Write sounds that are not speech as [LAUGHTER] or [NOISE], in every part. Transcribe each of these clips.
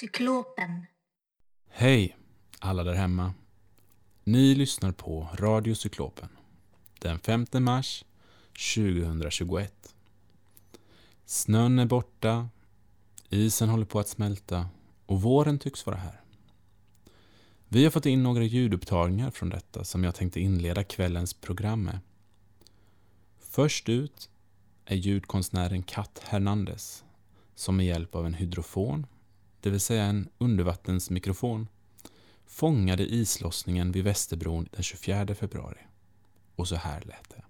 Cyklopen Hej alla där hemma. Ni lyssnar på Radio Cyklopen Den 5 mars 2021. Snön är borta, isen håller på att smälta och våren tycks vara här. Vi har fått in några ljudupptagningar från detta som jag tänkte inleda kvällens program med. Först ut är ljudkonstnären Kat Hernandez som med hjälp av en hydrofon, det vill säga en undervattensmikrofon, fångade islossningen vid Västerbron den 24 februari. Och så här lät det.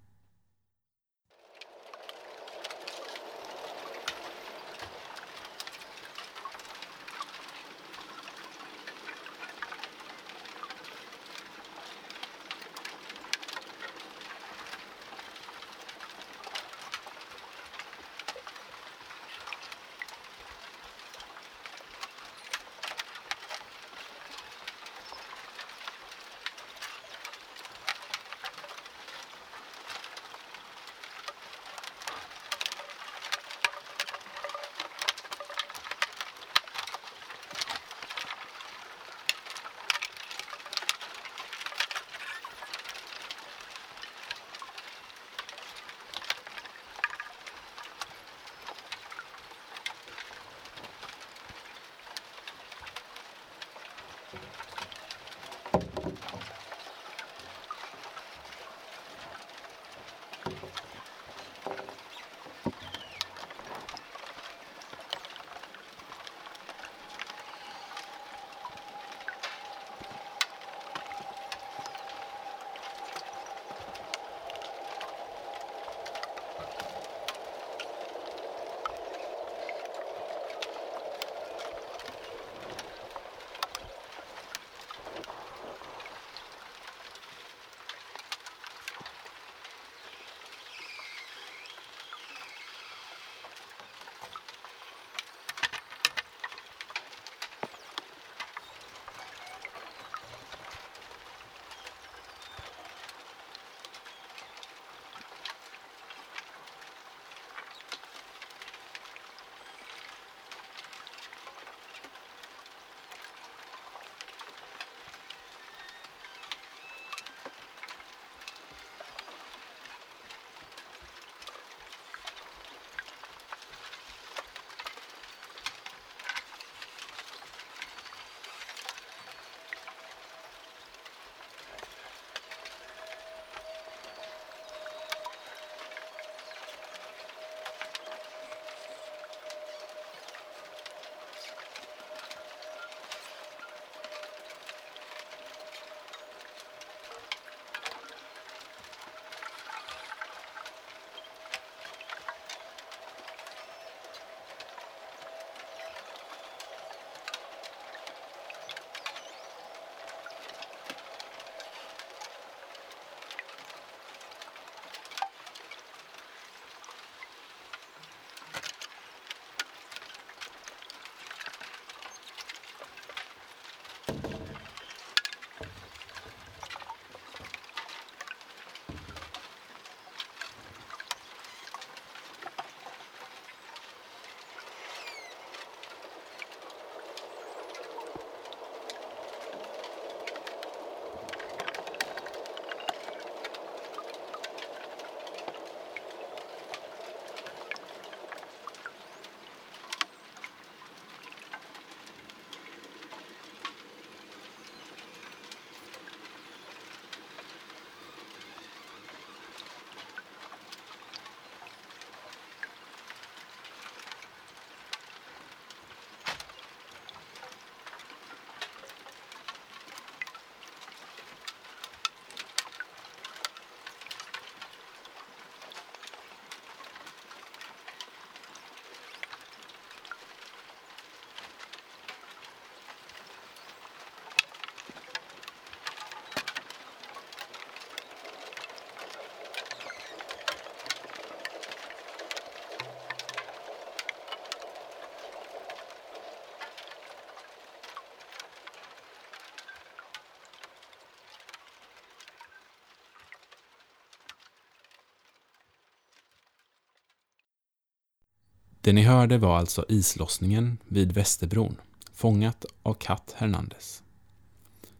Det ni hörde var alltså islossningen vid Västerbron, fångat av Kat Hernandez.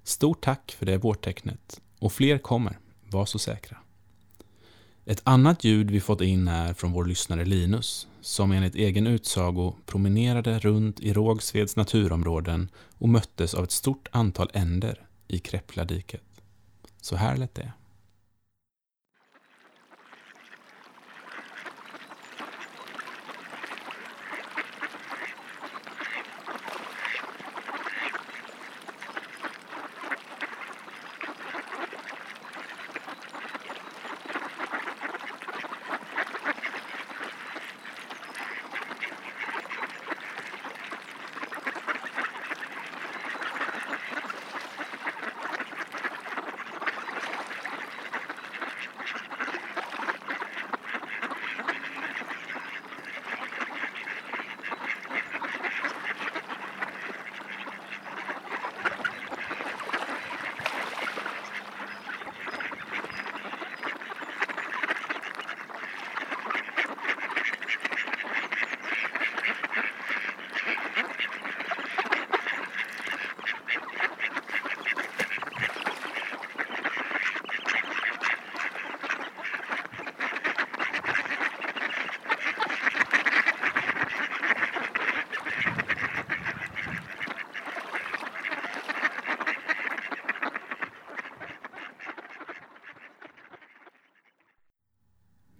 Stort tack för det vårtecknet och fler kommer, var så säkra. Ett annat ljud vi fått in är från vår lyssnare Linus, som enligt egen utsago promenerade runt i Rågsveds naturområden och möttes av ett stort antal änder i Kräppladiket. Så här lät det.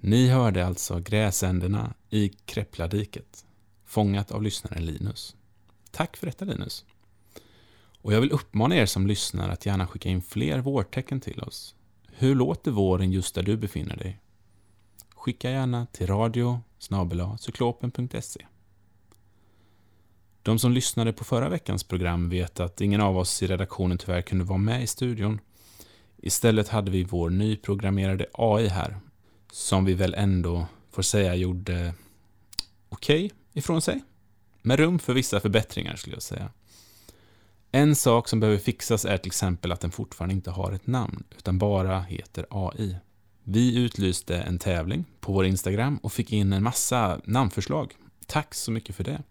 Ni hörde alltså gräsänderna i Kräppladiket, fångat av lyssnaren Linus. Tack för detta Linus. Och jag vill uppmana er som lyssnar att gärna skicka in fler vårtecken till oss. Hur låter våren just där du befinner dig? Skicka gärna till radio cyklopen.se. De som lyssnade på förra veckans program vet att ingen av oss i redaktionen tyvärr kunde vara med i studion. Istället hade vi vår nyprogrammerade AI här som vi väl ändå får säga gjorde okej okay ifrån sig. Med rum för vissa förbättringar skulle jag säga. En sak som behöver fixas är till exempel att den fortfarande inte har ett namn, utan bara heter AI. Vi utlyste en tävling på vår Instagram och fick in en massa namnförslag. Tack så mycket för det.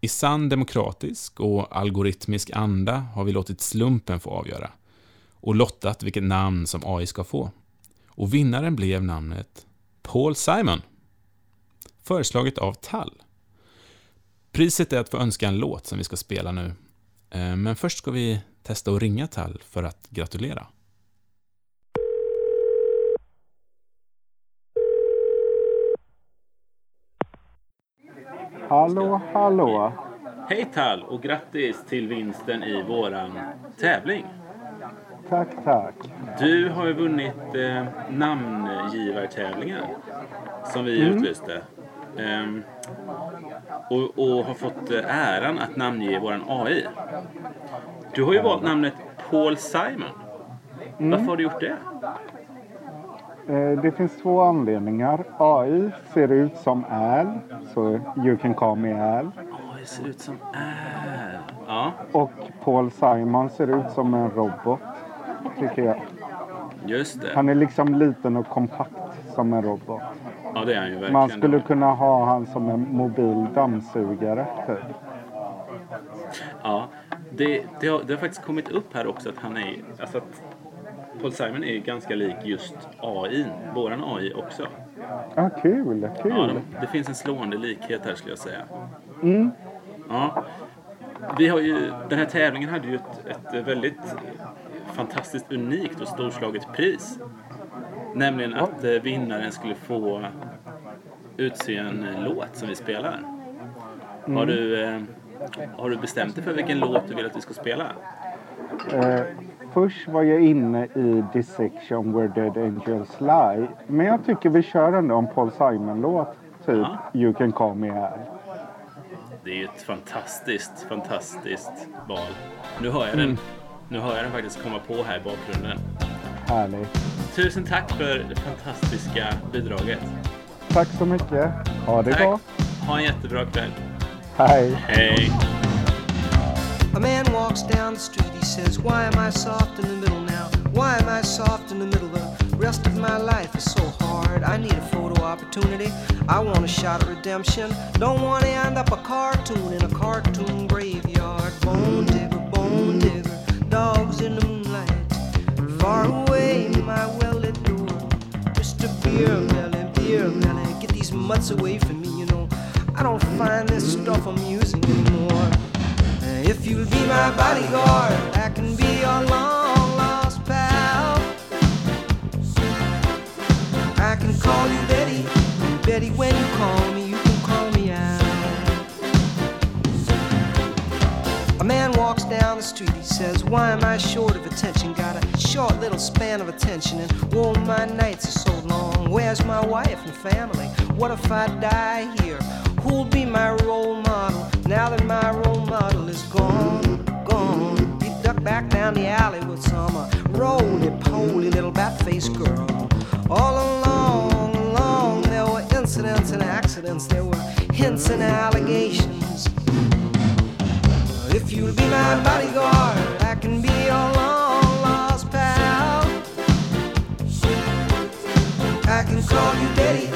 I sann demokratisk och algoritmisk anda har vi låtit slumpen få avgöra och lottat vilket namn som AI ska få. Och vinnaren blev namnet Paul Simon. Föreslaget av Tall. Priset är att få önska en låt som vi ska spela nu. Eh, men först ska vi testa att ringa Tall för att gratulera. Hallå, hallå. Hej Tall och grattis till vinsten i våran tävling. Tack, tack. Du har ju vunnit eh, namngivartävlingen som vi mm. utlyste. Um, och, och, har fått eh, äran att namnge våran AI. Du har ju valt namnet Paul Simon. Mm. Varför har du gjort det? Eh, det finns två anledningar. AI ser ut som Al, så you can call me Al. AI ser ut som Al. Ja. Och Paul Simon ser ut som en robot tycker jag. Just det. Han är liksom liten och kompakt som en robot. Ja, det är han ju verkligen. Man skulle kunna ha han som en mobil dammsugare, typ. Ja, det, det, har, det har faktiskt kommit upp här också att han är... Alltså att Paul Simon är ganska lik just AI, våran AI också. Ja, kul, kul. Ja, de, det finns en slående likhet här skulle jag säga. Mm. Ja. Vi har ju, den här tävlingen hade ju ett, ett väldigt fantastiskt unikt och storslaget pris. Nämligen att eh, vinnaren skulle få utse en låt som vi spelar. Mm. Har, du, eh, har du bestämt dig för vilken låt du vill att vi ska spela? Eh, först var jag inne i Dissection Where Dead Angels Lie. Men jag tycker vi kör ändå en Paul Simon-låt. Typ ja. You Can Call Me Al. Det är ett fantastiskt, fantastiskt val. Nu hör jag mm. den nu hör jag den faktiskt komma på här i bakgrunden. Härligt. Tusen tack för det fantastiska bidraget. Tack så mycket. Ha det tack. bra. Ha en jättebra kväll. Hej. Hej. A man walks down the street, he says, Why am I soft in the middle now? Why am I soft in the middle? The rest of my life is so hard. I need a photo opportunity. I want a shot at redemption. Don't want to end up a cartoon in a cartoon graveyard. Bone digger, bone digger, dogs in the moonlight. Far away, my well lit door. Mr. Beer Belly, Beer Belly, get these mutts away from me, you know. I don't find this stuff amusing anymore. Uh, if you'll be my bodyguard, I can be your long lost pal. I can call you Betty, Betty, when you call me, man walks down the street, he says, Why am I short of attention? Got a short little span of attention, and whoa, my nights are so long. Where's my wife and family? What if I die here? Who'll be my role model now that my role model is gone? Gone. He ducked back down the alley with some roly poly little bat faced girl. All along, along, there were incidents and accidents, there were hints and allegations. If you'll be my bodyguard, I can be your long lost pal. I can call you Daddy,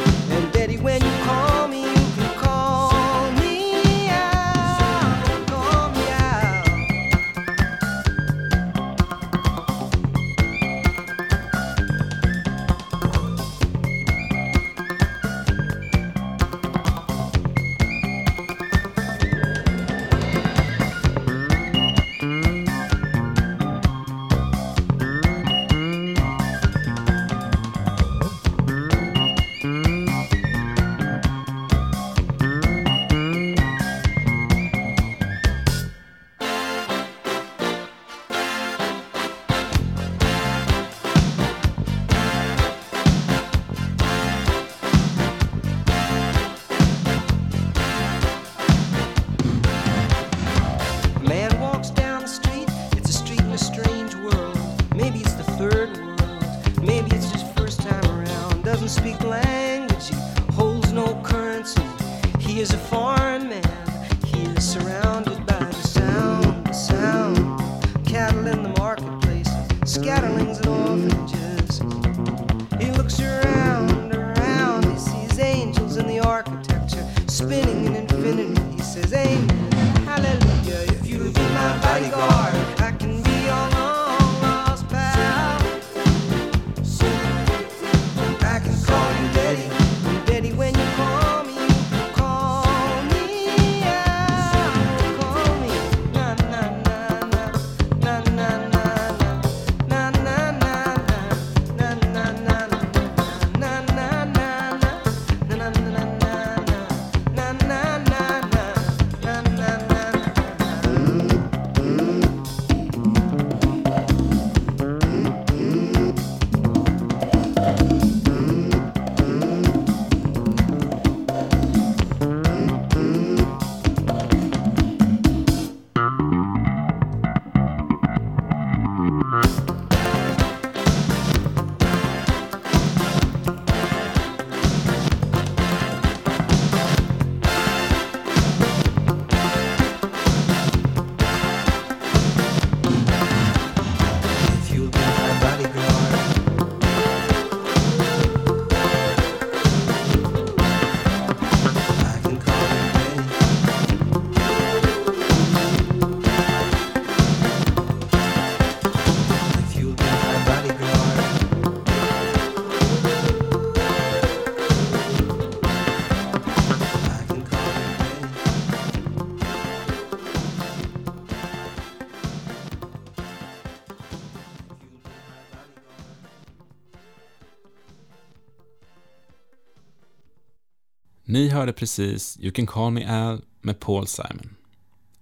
hörde precis You can call me Al med Paul Simon.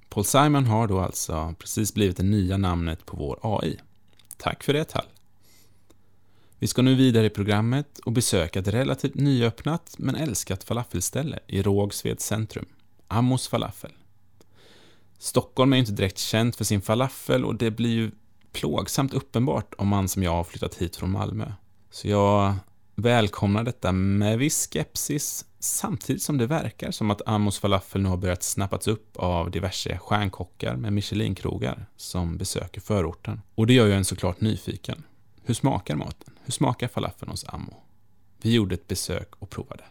Paul Simon har då alltså precis blivit det nya namnet på vår AI. Tack för det, Tal. Vi ska nu vidare i programmet och besöka ett relativt nyöppnat men älskat falafelställe i Rågsveds centrum, Amos Falafel. Stockholm är ju inte direkt känt för sin falafel och det blir ju plågsamt uppenbart om man som jag har flyttat hit från Malmö. Så jag välkomnar detta med viss skepsis Samtidigt som det verkar som att Amos falafel nu har börjat snappats upp av diverse stjärnkockar med Michelin-krogar som besöker förorten. Och det gör ju en såklart nyfiken. Hur smakar maten? Hur smakar falafeln hos Ammo? Vi gjorde ett besök och provade.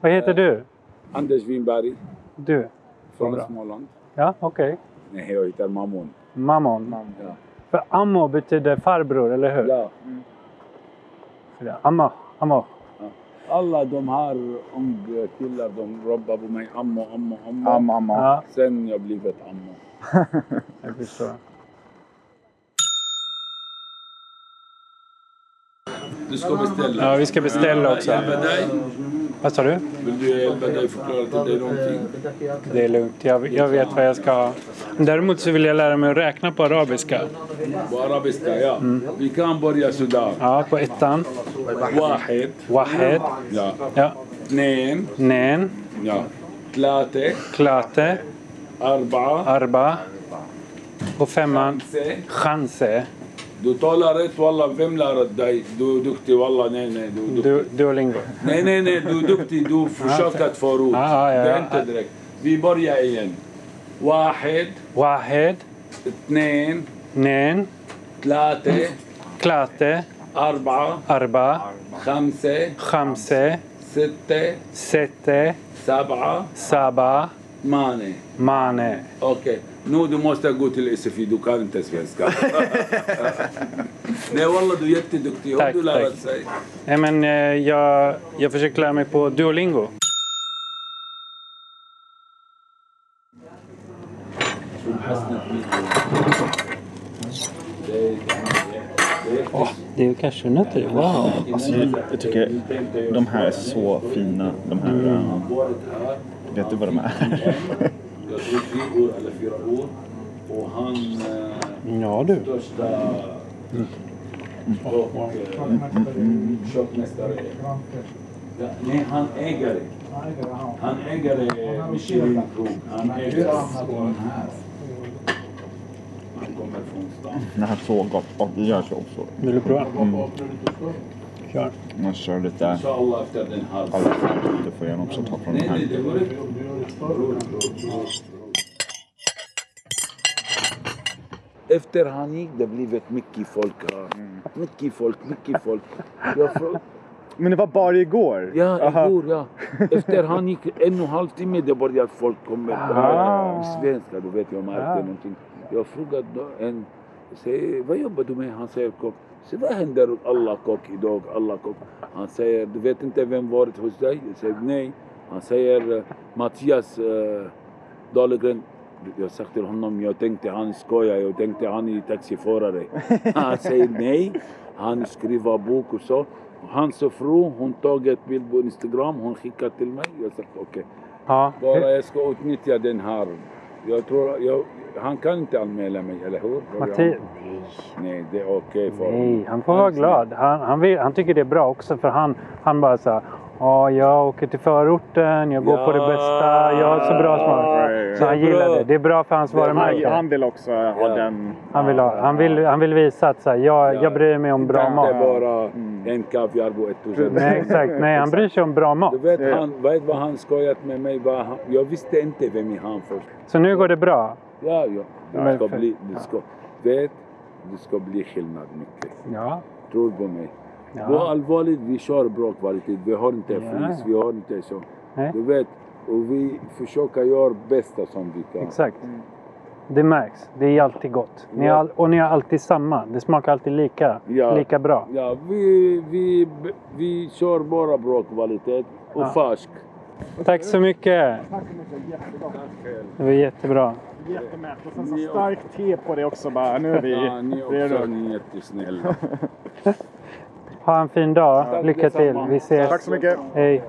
Vad heter du? Anders Winberg Du? från. Småland. Ja, okej. Nej, jag heter Mammon. Mammon. Ja. För ammo betyder farbror, eller hur? Ja. Är Amma, ammo. Alla de här unga killar de robbar på mig. Ammo, ammo, ammo. Ja, mamma. Ja, Sen jag blivit ammo. [LAUGHS] jag förstår. Du ska beställa. Ja, vi ska beställa också. Vad sa du? Vill du hjälpa dig förklara till dig någonting? Det är lugnt. Jag, jag vet vad jag ska... ha. Däremot så vill jag lära mig att räkna på arabiska. På arabiska, ja. Mm. Vi kan börja sådär. Ja, på ettan. Wahed. Wahed. Ja. ja. Nen. Nen. Ja. Klate. Klate. Arba. Arba. Och femman. Chanse. Chanse. دو تولاريت والله فيم لا رداي دو دكتي والله ني ني دو دو دو لينغو ني ني ني دو دكتي دو فشوكات فاروت آه آه آه, آه. انت دريك في بوريا ايان واحد. واحد. اثنين اثنين ثلاثة ثلاثة أربعة أربعة خمسة. خمسة. ستة. ستة. سبعة. سبعة. ماني ماني أوكي okay. Nu du måste gå till SFI, du kan inte svenska. [LAUGHS] Nej walla, du är jätteduktig. Har Tack, du lärt sig? Nej, men eh, jag, jag försöker lära mig på Duolingo. Åh, det är cashewnötter. Wow! Alltså, jag, jag tycker de här är så fina. De här, äh, vet du vad de är? [LAUGHS] Jag tror tre år eller fyra år. Och han eh, Ja du. största och eh, köpmästare. Ja, nej, han ägare. Han ägare Michelin-krog. Han ägare. Han kommer från stan. Den här är så gott. Och det gör så också. Vill du prova? Kör. Man kör lite Inshallah efter den här. alla Det får jag också ta från den Nej, nej, här. Efter han gick det blivit mycket folk här. Mycket folk, mycket folk. Jag frå- Men det var bara igår? Ja, Aha. igår ja. Efter han gick en och en halv timme det började folk komma. Ah. Svenska, du vet jag märkte Ja. någonting. Jag frågade en, säger, vad jobbar du med? Han säger kock. Så vad händer alla kock idag, alla kock? Han säger, du vet inte vem varit hos dig? Jag säger nej. Han säger eh, Mattias uh, Dahlgren. Jag sa till honom, jag tänkte han skojar, jag tänkte han är taxiförare. [LAUGHS] Han säger nej, han skriver bok och så. Hans fru, hon tagit bild på Instagram, hon skickade till mig. Jag sa okej, Ja. bara jag ska utnyttja den här. Jag tror, jag, han kan inte anmäla mig, eller hur? Matti... Nej, det är okej för Nej, honom. han får vara glad. Han, han, vill, han tycker det är bra också för han, han bara så här, Ja, jag åker till förorten, jag går på det Ja. bästa, jag har så bra smak. Så han Det är gillar bra. det. Det är bra för hans bra. Han, varumärke. han vill också ha Ja. den... Han vill, ha, han, vill, han vill visa att så här, jag, Ja. jag bryr mig om bra Inte mat. bara en kaviar på 1000. Nej, exakt. Nej, han bryr sig om bra mat. Du vet, Ja. han, vet vad han skojat med mig? Vad han, jag visste inte vem är han först. Så nu går det bra. Ja, ja. Det ska bli, det ska, vet, det ska bli skillnad mycket. Ja. Tror på mig. Ja. allvarligt, vi kör bra kvalitet. Vi har inte Ja. flis, vi har inte så. Nej. Du vet, och vi försöker göra bästa som vi kan. Exakt. Det märks. Det är alltid gott. Ni all- och ni har alltid samma. Det smakar alltid lika, Ja. lika bra. Ja, vi, vi, vi kör bara bra kvalitet och Ja. färsk. Tack så mycket. Det var jättebra. Jättemätt. Och sen så starkt te på det också bara. Nu är vi Ja, ni också, ni är jättesnälla. [LAUGHS] Ha en fin dag. Tack Lycka till. Vi ses. Tack så mycket. Hej.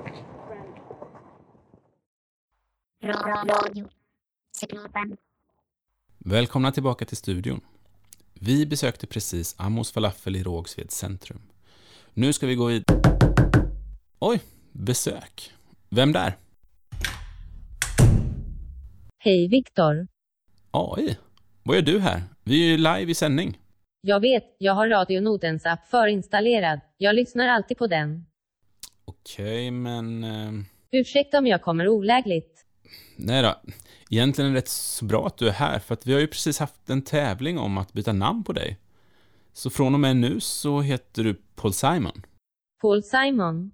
Välkomna tillbaka till studion. Vi besökte precis Amos falafel i Rågsveds centrum. Nu ska vi gå vid... Oj, besök. Vem där? Hej Viktor. AI. Vad gör du här? Vi är ju live i sändning. Jag vet, jag har Radio Nordens app förinstallerad. Jag lyssnar alltid på den. Okej, men... Eh, Ursäkta om jag kommer olägligt. nej då. Egentligen är det rätt så bra att du är här, för att vi har ju precis haft en tävling om att byta namn på dig. Så från och med nu så heter du Paul Simon. Paul Simon.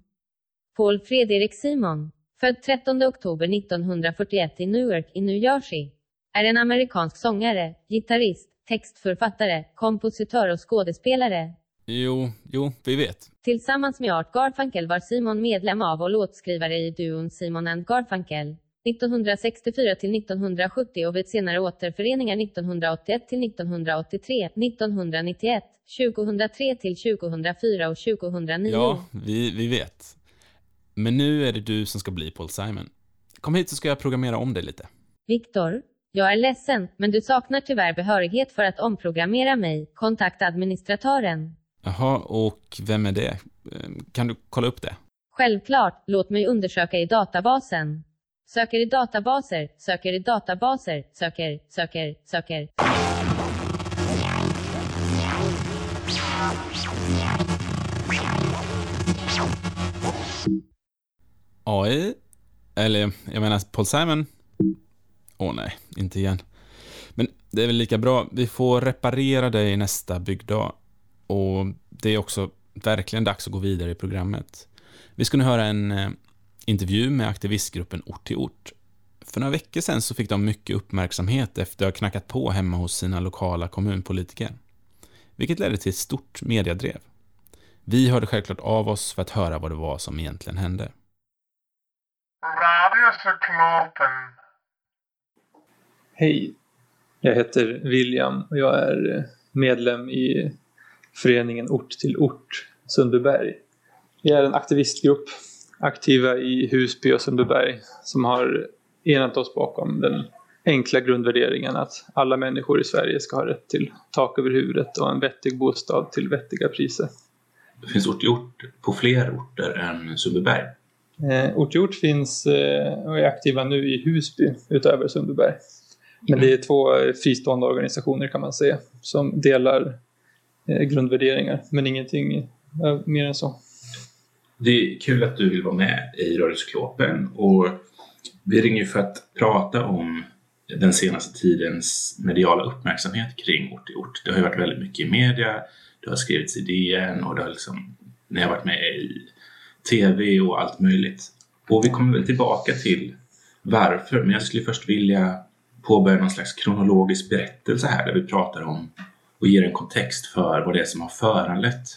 Paul Fredrik Simon. Född 13 oktober 1941 i Newark i New Jersey. Är en amerikansk sångare, gitarrist, textförfattare, kompositör och skådespelare. Jo, jo, vi vet. Tillsammans med Art Garfunkel var Simon medlem av och låtskrivare i duon Simon and Garfunkel. 1964 till 1970 och vid senare återföreningar 1981 till 1983, 1991, 2003 till 2004 och 2009. Ja, vi, vi vet. Men nu är det du som ska bli Paul Simon. Kom hit så ska jag programmera om dig lite. Viktor, jag är ledsen, men du saknar tyvärr behörighet för att omprogrammera mig. Kontakta administratören. Jaha, och vem är det? Eh, Kan du kolla upp det? Självklart, låt mig undersöka i databasen. Söker i databaser, söker i databaser, söker, söker, söker. AI? Eller, jag menar Paul Simon? Åh nej, inte igen. Men det är väl lika bra. Vi får reparera dig nästa byggdag. Och det är också verkligen dags att gå vidare i programmet. Vi ska nu höra en eh, intervju med aktivistgruppen Ort till ort. För några veckor sedan så fick de mycket uppmärksamhet efter att ha knackat på hemma hos sina lokala kommunpolitiker. Vilket ledde till ett stort mediadrev. Vi hörde självklart av oss för att höra vad det var som egentligen hände. Radiocyklopen. Hej, jag heter William och jag är medlem i föreningen Ort till ort Sundbyberg. Vi är en aktivistgrupp aktiva i Husby och Sundbyberg som har enat oss bakom den enkla grundvärderingen att alla människor i Sverige ska ha rätt till tak över huvudet och en vettig bostad till vettiga priser. Det finns ort i ort på fler orter än Sundbyberg. Eh, Ort till ort finns eh, och är aktiva nu i Husby utöver Sundbyberg. Men det är två eh, fristående organisationer kan man säga som delar eh, grundvärderingar men ingenting eh, mer än så. Det är kul att du vill vara med i Rörelseklopen och vi ringer för att prata om den senaste tidens mediala uppmärksamhet kring ort i ort. Det har ju varit väldigt mycket i media, det har skrivits i DN och det har liksom, ni har varit med i TV och allt möjligt. Och vi kommer väl tillbaka till varför, men jag skulle först vilja påbörja någon slags kronologisk berättelse här där vi pratar om och ger en kontext för vad det är som har föranlett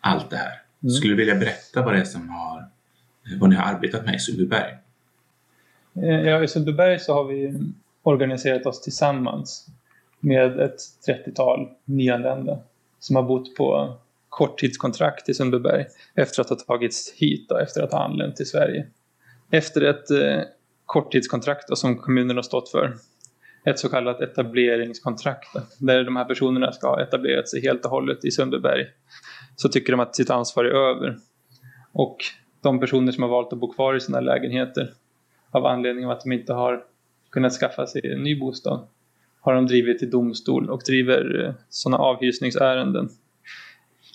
allt det här. Mm. Skulle du vilja berätta vad det är som har, vad ni har arbetat med i Sundbyberg? Eh, Ja, I Sundbyberg så har vi organiserat oss tillsammans med ett 30-tal nyanlända som har bott på korttidskontrakt i Sundbyberg efter att ha tagits hit och efter att ha anlänt till Sverige. Efter ett eh, korttidskontrakt och som kommunen har stått för, ett så kallat etableringskontrakt där de här personerna ska ha etablerat sig helt och hållet i Sundbyberg, så tycker de att sitt ansvar är över. Och de personer som har valt att bo kvar i sina lägenheter av anledning av att de inte har kunnat skaffa sig en ny bostad har de drivit till domstol och driver eh, sådana avhysningsärenden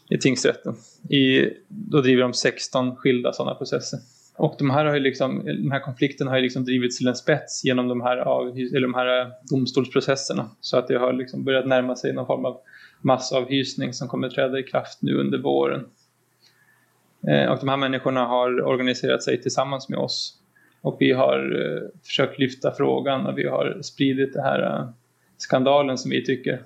i tingsrätten. I, då driver de 16 skilda sådana processer. Och de här, har ju liksom, de här konflikten har ju liksom drivits till en spets genom de här, av, eller de här eh, domstolsprocesserna. Så att det har liksom börjat närma sig någon form av massavhysning som kommer träda i kraft nu under våren. Eh, och de här människorna har organiserat sig tillsammans med oss. Och vi har eh, försökt lyfta frågan och vi har spridit den här eh, skandalen som vi tycker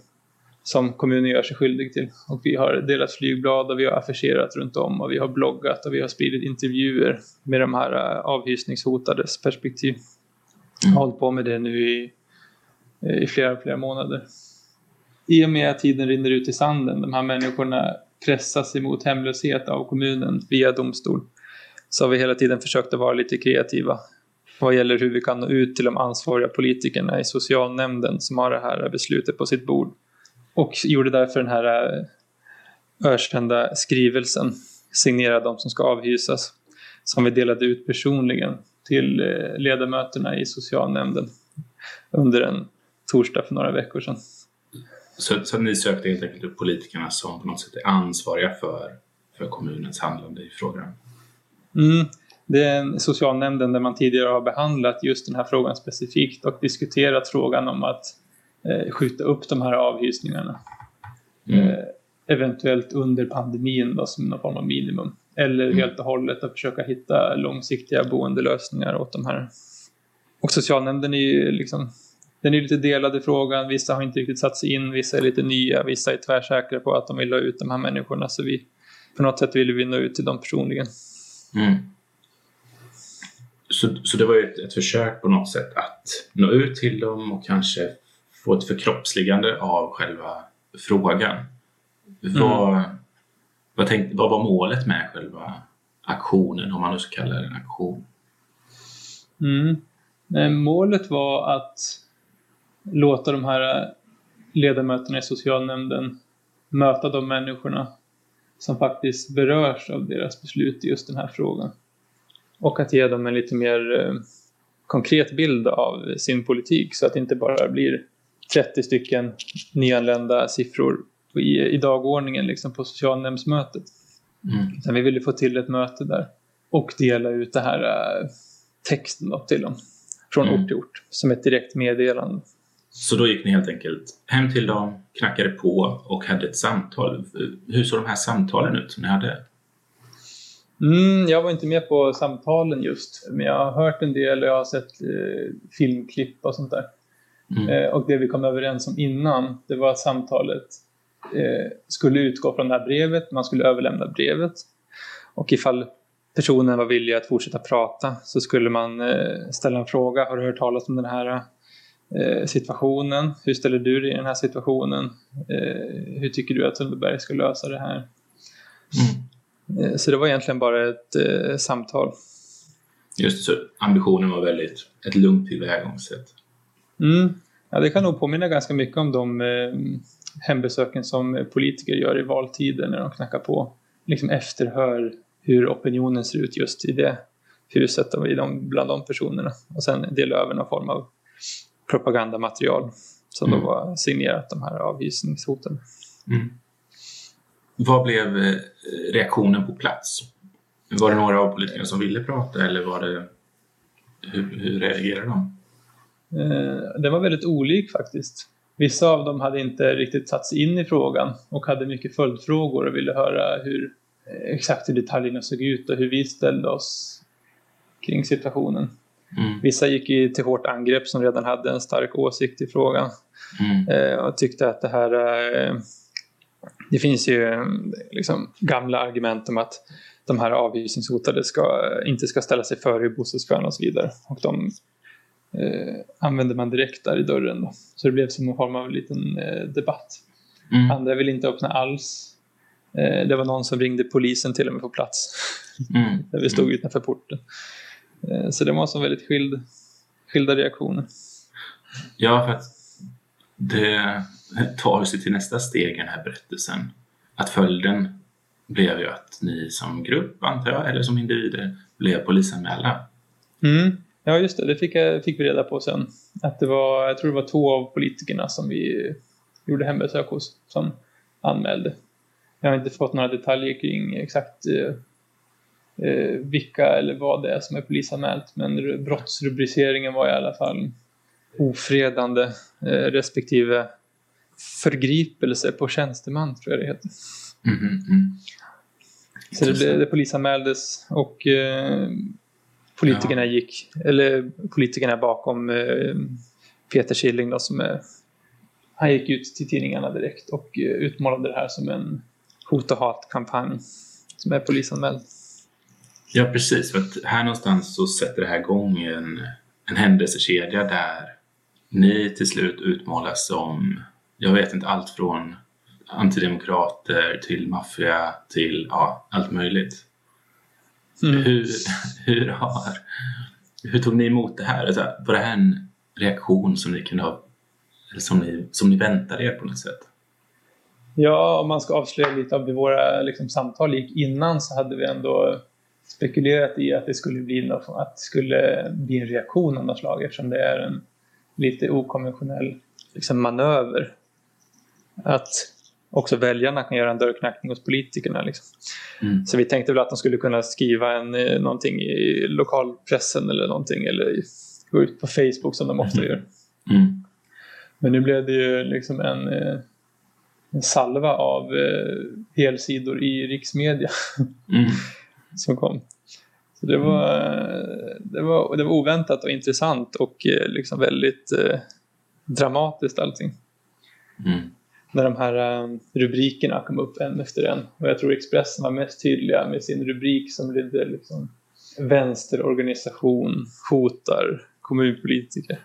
som kommunen gör sig skyldig till. Och vi har delat flygblad och vi har affischerat runt om och vi har bloggat och vi har spridit intervjuer med de här eh, avhysningshotades perspektiv. Jag har hållit på med det nu i, eh, i flera, flera månader. I och med att tiden rinner ut i sanden, de här människorna pressas emot hemlöshet av kommunen via domstol, så har vi hela tiden försökt att vara lite kreativa vad gäller hur vi kan nå ut till de ansvariga politikerna i socialnämnden som har det här beslutet på sitt bord. Och gjorde därför den här eh, ökända skrivelsen signerad de som ska avhysas som vi delade ut personligen till eh, ledamöterna i socialnämnden under en torsdag för några veckor sedan. Så, så ni sökte helt enkelt upp politikerna som på något sätt är ansvariga för, för kommunens handlande i frågan? Mm. Det är socialnämnden där man tidigare har behandlat just den här frågan specifikt och diskuterat frågan om att eh, skjuta upp de här avhysningarna. Mm. Eh, eventuellt under pandemin då, som någon form av minimum. Eller Mm. helt och hållet att försöka hitta långsiktiga boendelösningar åt de här. Och socialnämnden är ju liksom den är lite delad i frågan. Vissa har inte riktigt satt sig in, vissa är lite nya, vissa är tvärsäkra på att de vill ha ut de här människorna. Så vi, på något sätt vill vi nå ut till dem personligen. Mm. Så, så det var ju ett, ett försök på något sätt att nå ut till dem och kanske få ett förkroppsligande av själva frågan. Vad, vad, tänkte, vad var målet med själva aktionen, om man nu ska kalla det en aktion? Mm. Målet var att låta de här ledamöterna i socialnämnden möta de människorna som faktiskt berörs av deras beslut i just den här frågan. Och att ge dem en lite mer eh, konkret bild av sin politik så att det inte bara blir 30 stycken nyanlända siffror i, i dagordningen liksom på socialnämndsmötet. Mm. Utan vi ville få till ett möte där och dela ut det här eh, texten då till dem från Mm. ort till ort som ett direkt meddelande. Så då gick ni helt enkelt hem till dem, knackade på och hade ett samtal. Hur såg de här samtalen ut som ni hade? Mm, jag var inte med på samtalen just, men jag har hört en del och jag har sett eh, filmklipp och sånt där. Mm. Eh, och det vi kom överens om innan, det var att samtalet eh, skulle utgå från det här brevet, man skulle överlämna brevet. Och ifall personen var villig att fortsätta prata så skulle man eh, ställa en fråga. Har du hört talas om den här eh, situationen? Hur ställer du dig i den här situationen? Eh, hur tycker du att Sundbyberg ska lösa det här? Mm. Eh, Så det var egentligen bara ett samtal. Just så ambitionen var väldigt ett lugnt tillvägagångssätt. Mm. Ja, det kan nog påminna ganska mycket om de eh, hembesöken som politiker gör i valtider när de knackar på. Liksom efterhör hur opinionen ser ut just i det huset och i de, bland de personerna. Och sen dela över någon form av propagandamaterial som Mm. då var signerat de här avhysningshoten. Mm. Vad blev eh, reaktionen på plats? Var det några av politikerna som ville prata eller var det... Hur, hur reagerade de? Eh, den var väldigt olik faktiskt. Vissa av dem hade inte riktigt satt sig in i frågan och hade mycket följdfrågor och ville höra hur eh, exakt hur detaljerna såg ut och hur vi ställde oss kring situationen. Mm. Vissa gick ju till hårt angrepp som redan hade en stark åsikt i frågan Mm. eh, och tyckte att det här... Eh, det finns ju liksom gamla argument om att de här avhysningshotade ska, inte ska ställa sig före i bostadskön och så vidare. Och de eh, använder man direkt där i dörren. Då. Så det blev som en form av liten eh, debatt. Mm. Andra vill inte öppna alls. Eh, det var någon som ringde polisen till och med på plats. Mm. [LAUGHS] Där vi stod utanför porten. Eh, så det var som väldigt skild, skilda reaktioner. Ja, för att det tar sig till nästa steg i den här berättelsen. Att följden blev ju att ni som grupp, antar jag, eller som individer, blev polisanmälda. Mm. Ja, just det. Det fick, jag, fick vi reda på sen. Att det var, jag tror det var två av politikerna som vi gjorde hembesök hos som anmälde. Jag har inte fått några detaljer kring exakt eh, eh, vilka eller vad det är som är polisanmält. Men brottsrubriceringen var i alla fall ofredande eh, respektive förgripelse på tjänsteman, tror jag det heter. Mhm, mm. Så det, det polisanmäldes och eh, politikerna gick, eller politikerna bakom eh, Peter Killing då, som är, han gick ut till tidningarna direkt och eh, utmålade det här som en hot och hatkampanj som är polisanmäld. Ja, precis. För att här någonstans så sätter det här igång en, en händelsekedja där ni till slut utmålas som, jag vet inte, allt från antidemokrater till maffia till ja, allt möjligt. Mm. Hur, hur, har, hur tog ni emot det här? Alltså, var det här en reaktion som ni kunde ha, eller som ni, som ni väntade er på något sätt? Ja, om man ska avslöja lite av hur våra liksom, samtal gick innan så hade vi ändå spekulerat i att det skulle bli, något, att det skulle bli en reaktion av något slag eftersom det är en lite okonventionell liksom, manöver. att också väljarna kan göra en dörrknackning hos politikerna. Liksom. Mm. Så vi tänkte väl att de skulle kunna skriva en, eh, någonting i lokalpressen eller någonting eller gå ut på Facebook som de ofta gör. Mm. Men nu blev det ju liksom en, eh, en salva av eh, helsidor i riksmedia [LAUGHS] Mm. som kom. Så det var, eh, det var, det var oväntat och intressant och eh, liksom väldigt eh, dramatiskt allting. Mm. När de här eh, rubrikerna kom upp en efter en. Och jag tror Expressen var mest tydliga med sin rubrik som lydde liksom Vänsterorganisation hotar kommunpolitiker.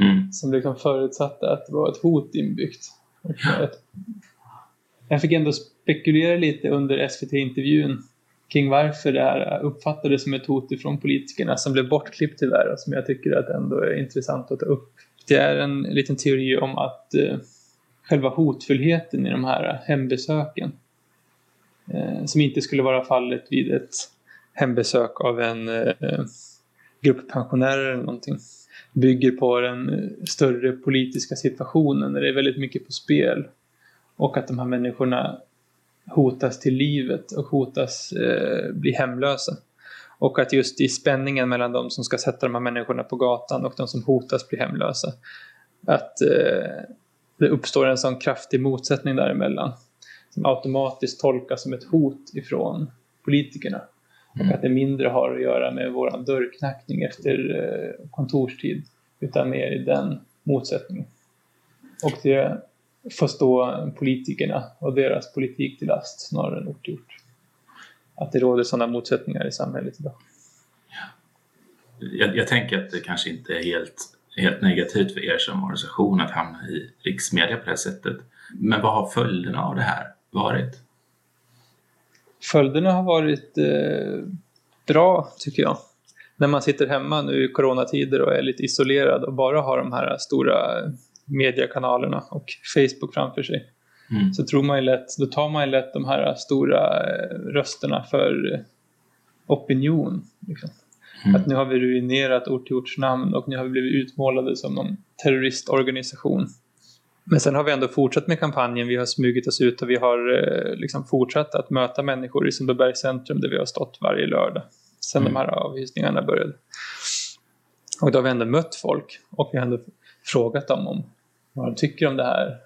Mm. Som liksom förutsatte att det var ett hot inbyggt. Jag fick ändå spekulera lite under SVT-intervjun kring varför det här uppfattades som ett hot ifrån politikerna som blev bortklippt tyvärr och som jag tycker att ändå är intressant att ta upp. Det är en liten teori om att eh, själva hotfullheten i de här hembesöken. Eh, som inte skulle vara fallet vid ett hembesök av en eh, grupp pensionärer eller någonting. Bygger på den eh, större politiska situationen när det är väldigt mycket på spel. Och att de här människorna hotas till livet och hotas eh, bli hemlösa. Och att just i spänningen mellan de som ska sätta de här människorna på gatan och de som hotas bli hemlösa. Att eh, det uppstår en sån kraftig motsättning däremellan som automatiskt tolkas som ett hot ifrån politikerna. Och att det mindre har att göra med våran dörrknackning efter eh, kontorstid utan mer i den motsättningen. Och det får stå politikerna och deras politik till last snarare än ort till ort. Att det råder sådana motsättningar i samhället idag. Jag, jag tänker att det kanske inte är helt, helt negativt för er som organisation att hamna i riksmedia på det här sättet. Men vad har följderna av det här varit? Följderna har varit eh, bra tycker jag. När man sitter hemma nu i coronatider och är lite isolerad och bara har de här stora mediekanalerna och Facebook framför sig. Mm. Så tror man ju lätt, då tar man ju lätt de här stora eh, rösterna för eh, opinion. Liksom. Mm. Att nu har vi ruinerat ort till orts namn och nu har vi blivit utmålade som någon terroristorganisation. Men sen har vi ändå fortsatt med kampanjen, vi har smugit oss ut och vi har eh, liksom fortsatt att möta människor i Sundbybergs centrum där vi har stått varje lördag sen Mm. de här avhysningarna började. Och då har vi ändå mött folk och vi har ändå frågat dem om vad de tycker om det här.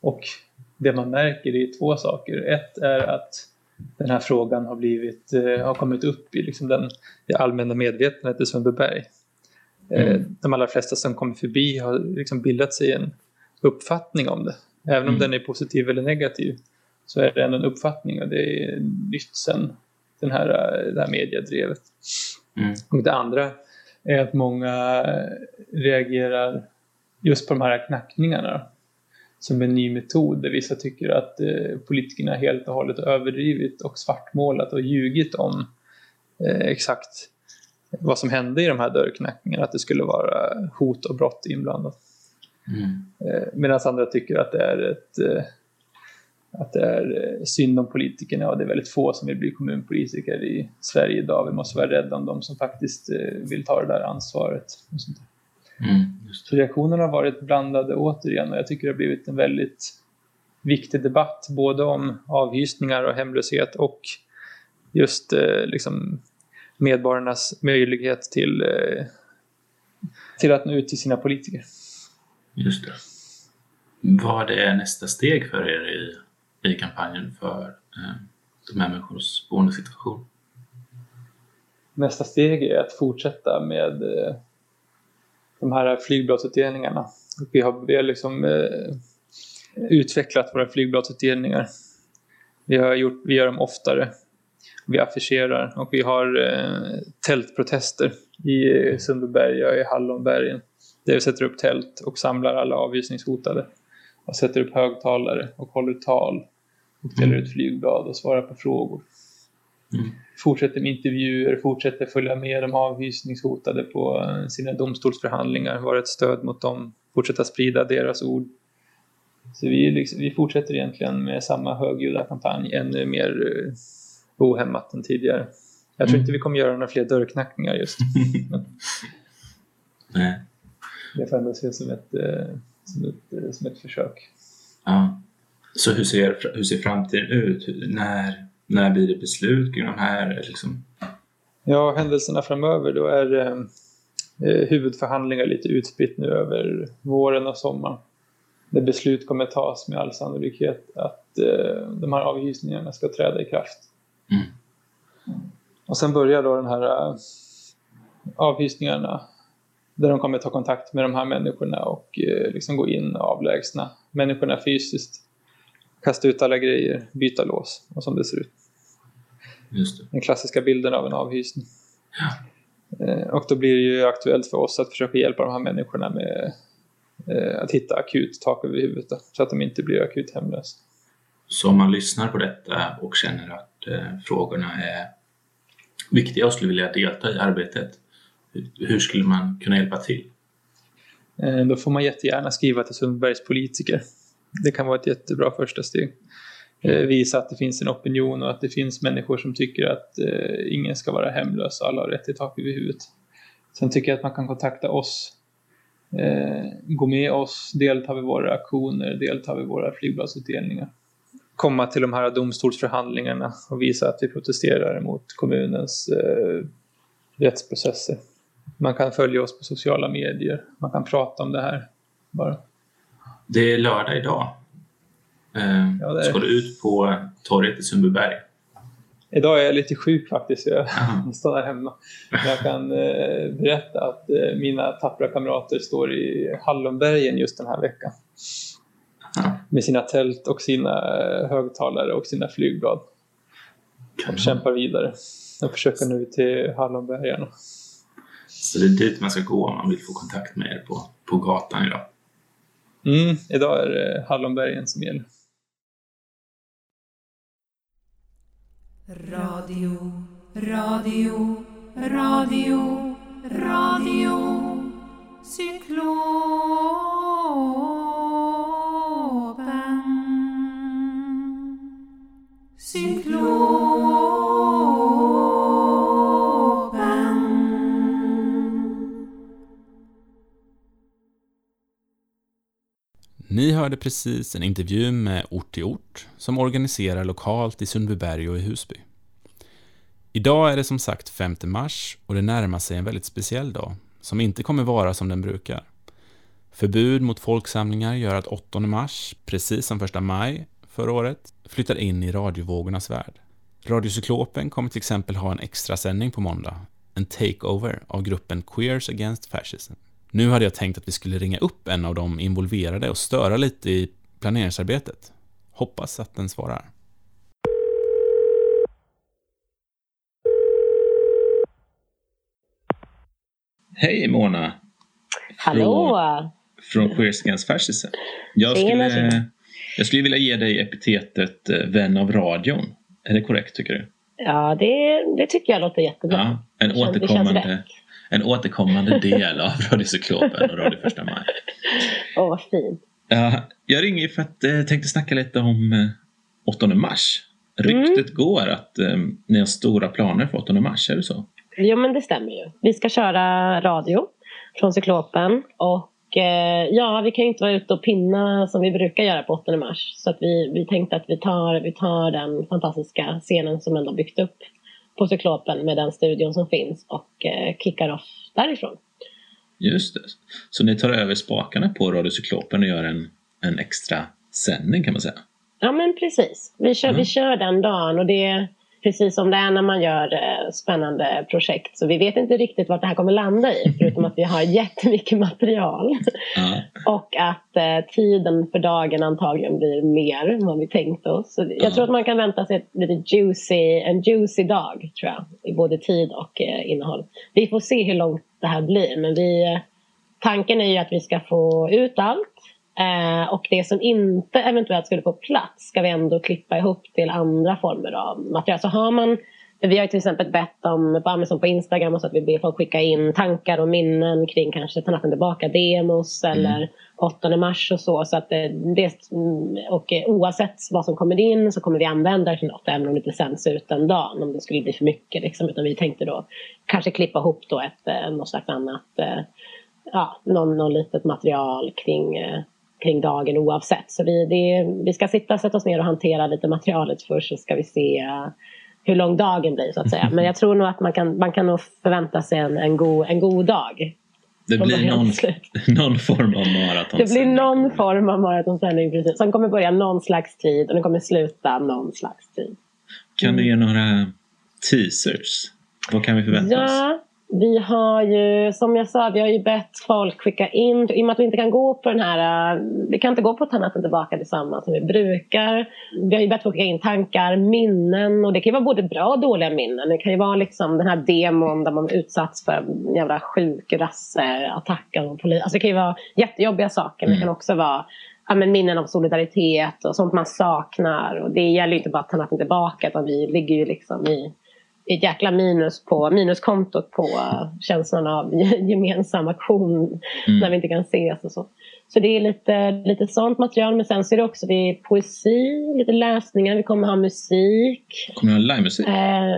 Och det man märker är två saker. Ett är att den här frågan har, blivit, eh, har kommit upp i liksom den, det allmänna medvetandet i Sundbyberg. Eh, Mm. De allra flesta som kommer förbi har liksom bildat sig en uppfattning om det. Även om Mm. den är positiv eller negativ så är det ändå en uppfattning och det är nytt sen den här, eh, det här mediedrevet. Mm. Och det andra är att många reagerar just på de här knackningarna som en ny metod där vissa tycker att eh, politikerna helt och hållet överdrivit och svartmålat och ljugit om eh, exakt vad som hände i de här dörrknackningarna, att det skulle vara hot och brott inblandat. Mm. Eh, Medan andra tycker att det är ett eh, att det är eh, synd om politikerna och det är väldigt få som vill bli kommunpolitiker i Sverige idag. Vi måste vara rädda om de som faktiskt eh, vill ta det där ansvaret. Och sånt där. Mm. Så reaktionerna har varit blandade återigen och jag tycker det har blivit en väldigt viktig debatt både om avhysningar och hemlöshet och just eh, liksom medborgarnas möjlighet till, eh, till att nå ut till sina politiker. Just det. Vad är nästa steg för er i, i kampanjen för eh, de här människornas boendesituation? Nästa steg är att fortsätta med eh, de här flygbladsutdelningarna. Vi har, vi har liksom, eh, utvecklat våra flygbladsutdelningar. Vi, har gjort, vi gör dem oftare. Vi affischerar och vi har eh, tältprotester i Sundbyberg och i Hallonbergen. Där vi sätter upp tält och samlar alla avvisningshotade. Och sätter upp högtalare och håller tal. Och delar ut flygblad och svarar på frågor Mm. fortsätter med intervjuer, fortsätter följa med de avhysningshotade på eh, sina domstolsförhandlingar, vara ett stöd mot dem, fortsätta sprida deras ord. Så vi, liksom, vi fortsätter egentligen med samma högljudda kampanj, ännu mer uh, ohämmat än tidigare. Jag tror Mm. inte vi kommer göra några fler dörrknackningar just. [LAUGHS] Nej. det får ändå ses som ett, eh, som ett, eh, som ett försök. Ja. Så hur ser, hur ser framtiden ut? När, när blir det beslut kring de här? Liksom? Ja, händelserna framöver då är eh, eh, huvudförhandlingar lite utspritt nu över våren och sommaren. Där beslut kommer tas med all sannolikhet att eh, de här avhysningarna ska träda i kraft. Mm. Och sen börjar då den här eh, avhysningarna där de kommer ta kontakt med de här människorna och eh, liksom gå in och avlägsna människorna fysiskt. Kasta ut alla grejer, byta lås och som det ser ut. Den klassiska bilden av en avhysning. Eh, Och då blir det ju aktuellt för oss att försöka hjälpa de här människorna med eh, att hitta akut tak över huvudet då, så att de inte blir akut hemlösa. Så om man lyssnar på detta och känner att eh, frågorna är viktiga och skulle vilja delta i arbetet, hur, skulle man kunna hjälpa till? Då får man jättegärna skriva till Sundbergs politiker. Det kan vara ett jättebra första steg. Eh, visa att det finns en opinion och att det finns människor som tycker att eh, ingen ska vara hemlös och alla har rätt till tak över huvudet. Sen tycker jag att man kan kontakta oss. Eh, gå med oss, delta vid våra aktioner, delta vid våra flygbladsutdelningar. Komma till de här domstolsförhandlingarna och visa att vi protesterar mot kommunens eh, rättsprocesser. Man kan följa oss på sociala medier. Man kan prata om det här. Bara. Det är lördag idag. Eh, Ja, det Ska du ut på torget i Sundbyberg? Idag är jag lite sjuk faktiskt. Jag [LAUGHS] stannar hemma. Men jag kan eh, berätta att eh, mina tappra kamrater står i Hallonbergen just den här veckan. Med sina tält och sina eh, högtalare och sina flygblad. Och kämpar vidare. Jag försöker nu till Hallonbergarna. Så det är dit man ska gå om man vill få kontakt med er på, på gatan idag. Mm, idag är det Hallonbergen som gäller. Radio, radio, radio, radio. Cyklopen. Cyklopen. Ni hörde precis en intervju med Ort till ort som organiserar lokalt i Sundbyberg och i Husby. Idag är det som sagt 5 mars och det närmar sig en väldigt speciell dag som inte kommer vara som den brukar. Förbud mot folksamlingar gör att 8 mars, precis som 1 maj förra året, flyttar in i radiovågornas värld. Radiocyklopen kommer till exempel ha en extra sändning på måndag, en takeover av gruppen Queers Against Fascism. Nu hade jag tänkt att vi skulle ringa upp en av de involverade och störa lite i planeringsarbetet. Hoppas att den svarar. Hej Mona! Hallå! Från Against Fascism. Jag skulle, jag skulle vilja ge dig epitetet eh, vän av radion. Är det korrekt tycker du? Ja, det, det tycker jag låter jättebra. Ja, en återkommande. En återkommande del av [LAUGHS] Radiocyklopen och Radio Första Maj. Åh, vad fint. Ja, jag ringer för att jag eh, tänkte snacka lite om eh, 8 mars. Ryktet går att eh, ni har stora planer för 8 mars, är det så? Jo, men det stämmer ju. Vi ska köra radio från Cyklopen. Och eh, ja, vi kan ju inte vara ute och pinna som vi brukar göra på 8 mars. Så att vi, vi tänkte att vi tar, vi tar den fantastiska scenen som ändå byggt upp på Cyklopen med den studion som finns och eh, kickar off därifrån. Just det. Så ni tar över spakarna på Radiocyklopen och gör en, en extra sändning kan man säga. Ja men precis. Vi kör, vi kör den dagen och det precis som det är när man gör eh, spännande projekt. Så vi vet inte riktigt vart det här kommer landa i [LAUGHS] förutom att vi har jättemycket material. Och att eh, tiden för dagen antagligen blir mer än vad vi tänkte oss. Så jag tror att man kan vänta sig ett lite juicy, en juicy dag tror jag. I både tid och eh, innehåll. Vi får se hur långt det här blir. Men vi, tanken är ju att vi ska få ut allt. Eh, och det som inte eventuellt skulle få plats ska vi ändå klippa ihop till andra former av material. Så har man, vi har till exempel bett om på Amazon på Instagram och så att vi ber folk skicka in tankar och minnen kring kanske Ta natten tillbaka demos eller 8 mars och så. så att eh, det, och eh, oavsett vad som kommer in så kommer vi använda det till något även om det inte sänds ut den dagen om det skulle bli för mycket. Liksom. Utan vi tänkte då kanske klippa ihop då ett, eh, något slags annat, ja, någon, någon litet material kring kring dagen oavsett. Så vi, det, vi ska sitta, sätta oss ner och hantera lite materialet först så ska vi se eh, hur lång dagen blir så att säga. [LAUGHS] Men jag tror nog att man kan, man kan nog förvänta sig en, en, god, en god dag. Det blir någon, [LAUGHS] någon form av maraton. Det blir någon form av maratonsändning precis. Som kommer börja någon slags tid och den kommer sluta någon slags tid. Kan du ge några teasers? Vad kan vi förvänta oss? Vi har ju som jag sa, vi har ju bett folk skicka in, i och med att vi inte kan gå på den här, vi kan inte gå på Ta natten tillbaka tillsammans som vi brukar. Vi har ju bett folk skicka in tankar, minnen och det kan ju vara både bra och dåliga minnen. Det kan ju vara liksom den här demon där man utsatts för en jävla sjuk rasseattack av polis. Alltså det kan ju vara jättejobbiga saker men det kan också vara ja, men minnen av solidaritet och sånt man saknar. Och det gäller ju inte bara att tillbaka utan vi ligger ju liksom i ett jäkla minus på minuskontot på känslan av [LAUGHS] gemensam aktion Mm. när vi inte kan ses och så. Så det är lite, lite sånt material men sen så är det också det är poesi, lite läsningar, vi kommer ha musik. Kommer du ha livemusik? Eh,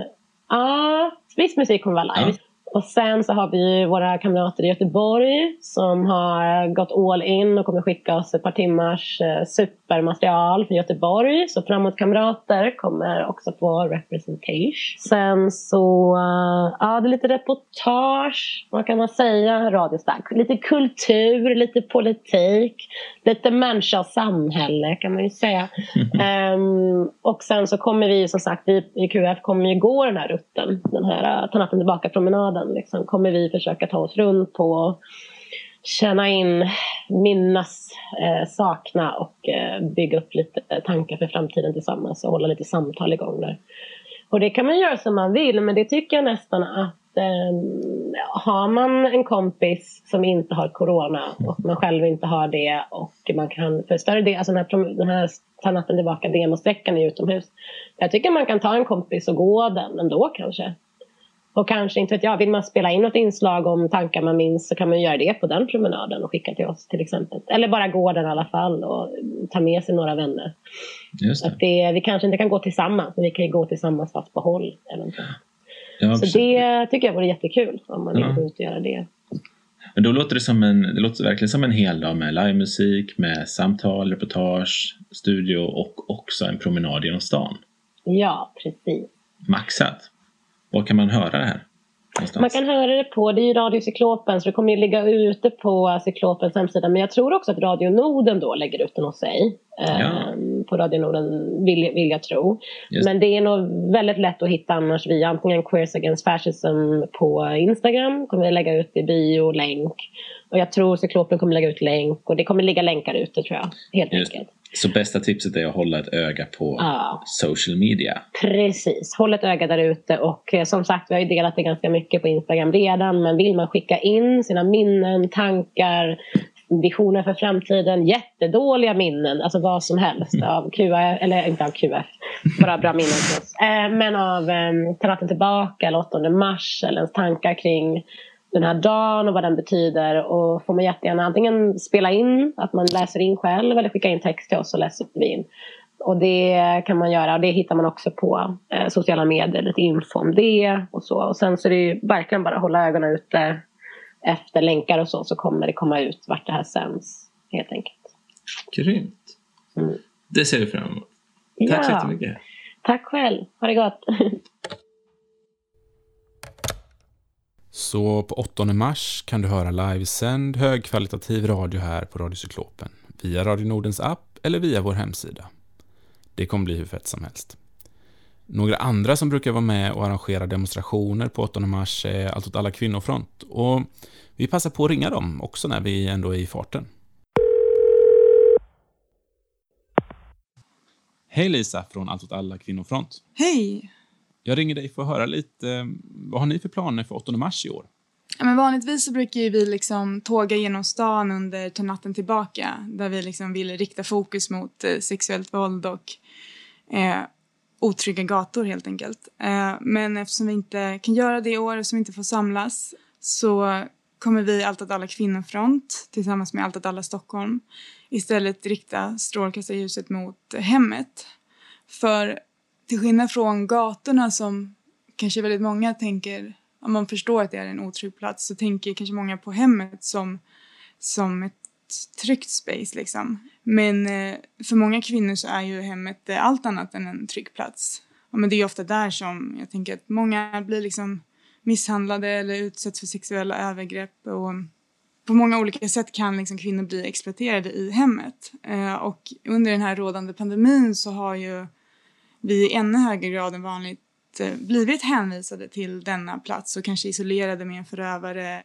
Ja, viss musik kommer vara live. Och sen så har vi våra kamrater i Göteborg som har gått all in och kommer skicka oss ett par timmars eh, supermaterial för Göteborg. Så Framåt Kamrater kommer också få representation. Sen så, eh, ja det är lite reportage, vad kan man säga, radiostark. Lite kultur, lite politik, lite människa och samhälle kan man ju säga. [LAUGHS] Ehm, och sen så kommer vi som sagt, vi i QF kommer ju gå den här rutten, den här uh, ta natten tillbaka-promenaden. Liksom, kommer vi försöka ta oss runt på och känna in, minnas, eh, sakna och eh, bygga upp lite eh, tankar för framtiden tillsammans och hålla lite samtal igång där. Och det kan man göra som man vill men det tycker jag nästan att eh, har man en kompis som inte har corona och man själv inte har det och man kan för större del, alltså den här, den här ta natten tillbaka demosträckan är utomhus. Jag tycker man kan ta en kompis och gå den ändå kanske. Och kanske, inte vet jag, vill man spela in något inslag om tankar man minns så kan man göra det på den promenaden och skicka till oss till exempel. Eller bara gå den i alla fall och ta med sig några vänner. Just det. Att det, vi kanske inte kan gå tillsammans men vi kan ju gå tillsammans fast på håll. Eventuellt. Ja, så det tycker jag vore jättekul om man Ja. vill gå ut och göra det. Men då låter det som en, det låter verkligen som en hel dag med livemusik, med samtal, reportage, studio och också en promenad genom stan. Ja, precis. Maxat. Var kan man höra det här? Någonstans? Man kan höra det på, det är ju Radio Cyklopen så det kommer ju ligga ute på Cyklopens hemsida. Men jag tror också att Radio Norden då lägger ut den hos sig. Ehm, På Radio Norden vill, vill jag tro. Just. Men det är nog väldigt lätt att hitta annars via antingen Queers Against Fascism på Instagram. Kommer vi lägga ut i bio, länk. Och jag tror Cyklopen kommer lägga ut länk. Och det kommer ligga länkar ute tror jag. Helt Just. enkelt. Så bästa tipset är att hålla ett öga på Ja. social media. Precis, håll ett öga där ute och eh, som sagt vi har ju delat det ganska mycket på Instagram redan men vill man skicka in sina minnen, tankar, visioner för framtiden, jättedåliga minnen, alltså vad som helst av QF, eller inte av QF, bara bra minnen. Eh, men av eh, tillbaka eller 8 mars eller ens tankar kring den här dagen och vad den betyder och får man jättegärna antingen spela in, att man läser in själv eller skicka in text till oss så läser vi in. Och det kan man göra och det hittar man också på eh, sociala medier, lite info om det och så. Och sen så är det ju verkligen bara att hålla ögonen ute efter länkar och så, så kommer det komma ut vart det här sänds helt enkelt. Grymt. Det ser vi fram emot. Tack så Ja. jättemycket. Tack själv, ha det gott! [LAUGHS] Så på 8 mars kan du höra livesänd högkvalitativ radio här på Radio Cyklopen via Radio Nordens app eller via vår hemsida. Det kommer bli hur fett som helst. Några andra som brukar vara med och arrangera demonstrationer på 8 mars är Allt åt alla kvinnofront och vi passar på att ringa dem också när vi ändå är i farten. Hej Lisa från Allt åt alla kvinnofront. Hej! Jag ringer dig för att höra lite, eh, vad har ni för planer för 8 mars i år? Ja, men vanligtvis så brukar ju vi liksom tåga genom stan under Ta natten tillbaka där vi liksom vill rikta fokus mot eh, sexuellt våld och eh, otrygga gator helt enkelt. Eh, men eftersom vi inte kan göra det i år och som inte får samlas så kommer vi Allt åt alla kvinnofront tillsammans med Allt åt alla Stockholm istället rikta strålkastarljuset mot hemmet. För till skillnad från gatorna som kanske väldigt många tänker, om man förstår att det är en otrygg plats, så tänker kanske många på hemmet som, som ett tryggt space liksom. Men eh, för många kvinnor så är ju hemmet eh, allt annat än en trygg plats. Ja, men det är ofta där som jag tänker att många blir liksom misshandlade eller utsätts för sexuella övergrepp och på många olika sätt kan liksom kvinnor bli exploaterade i hemmet. Eh, och under den här rådande pandemin så har ju vi i ännu högre grad än vanligt eh, blivit hänvisade till denna plats och kanske isolerade med en förövare.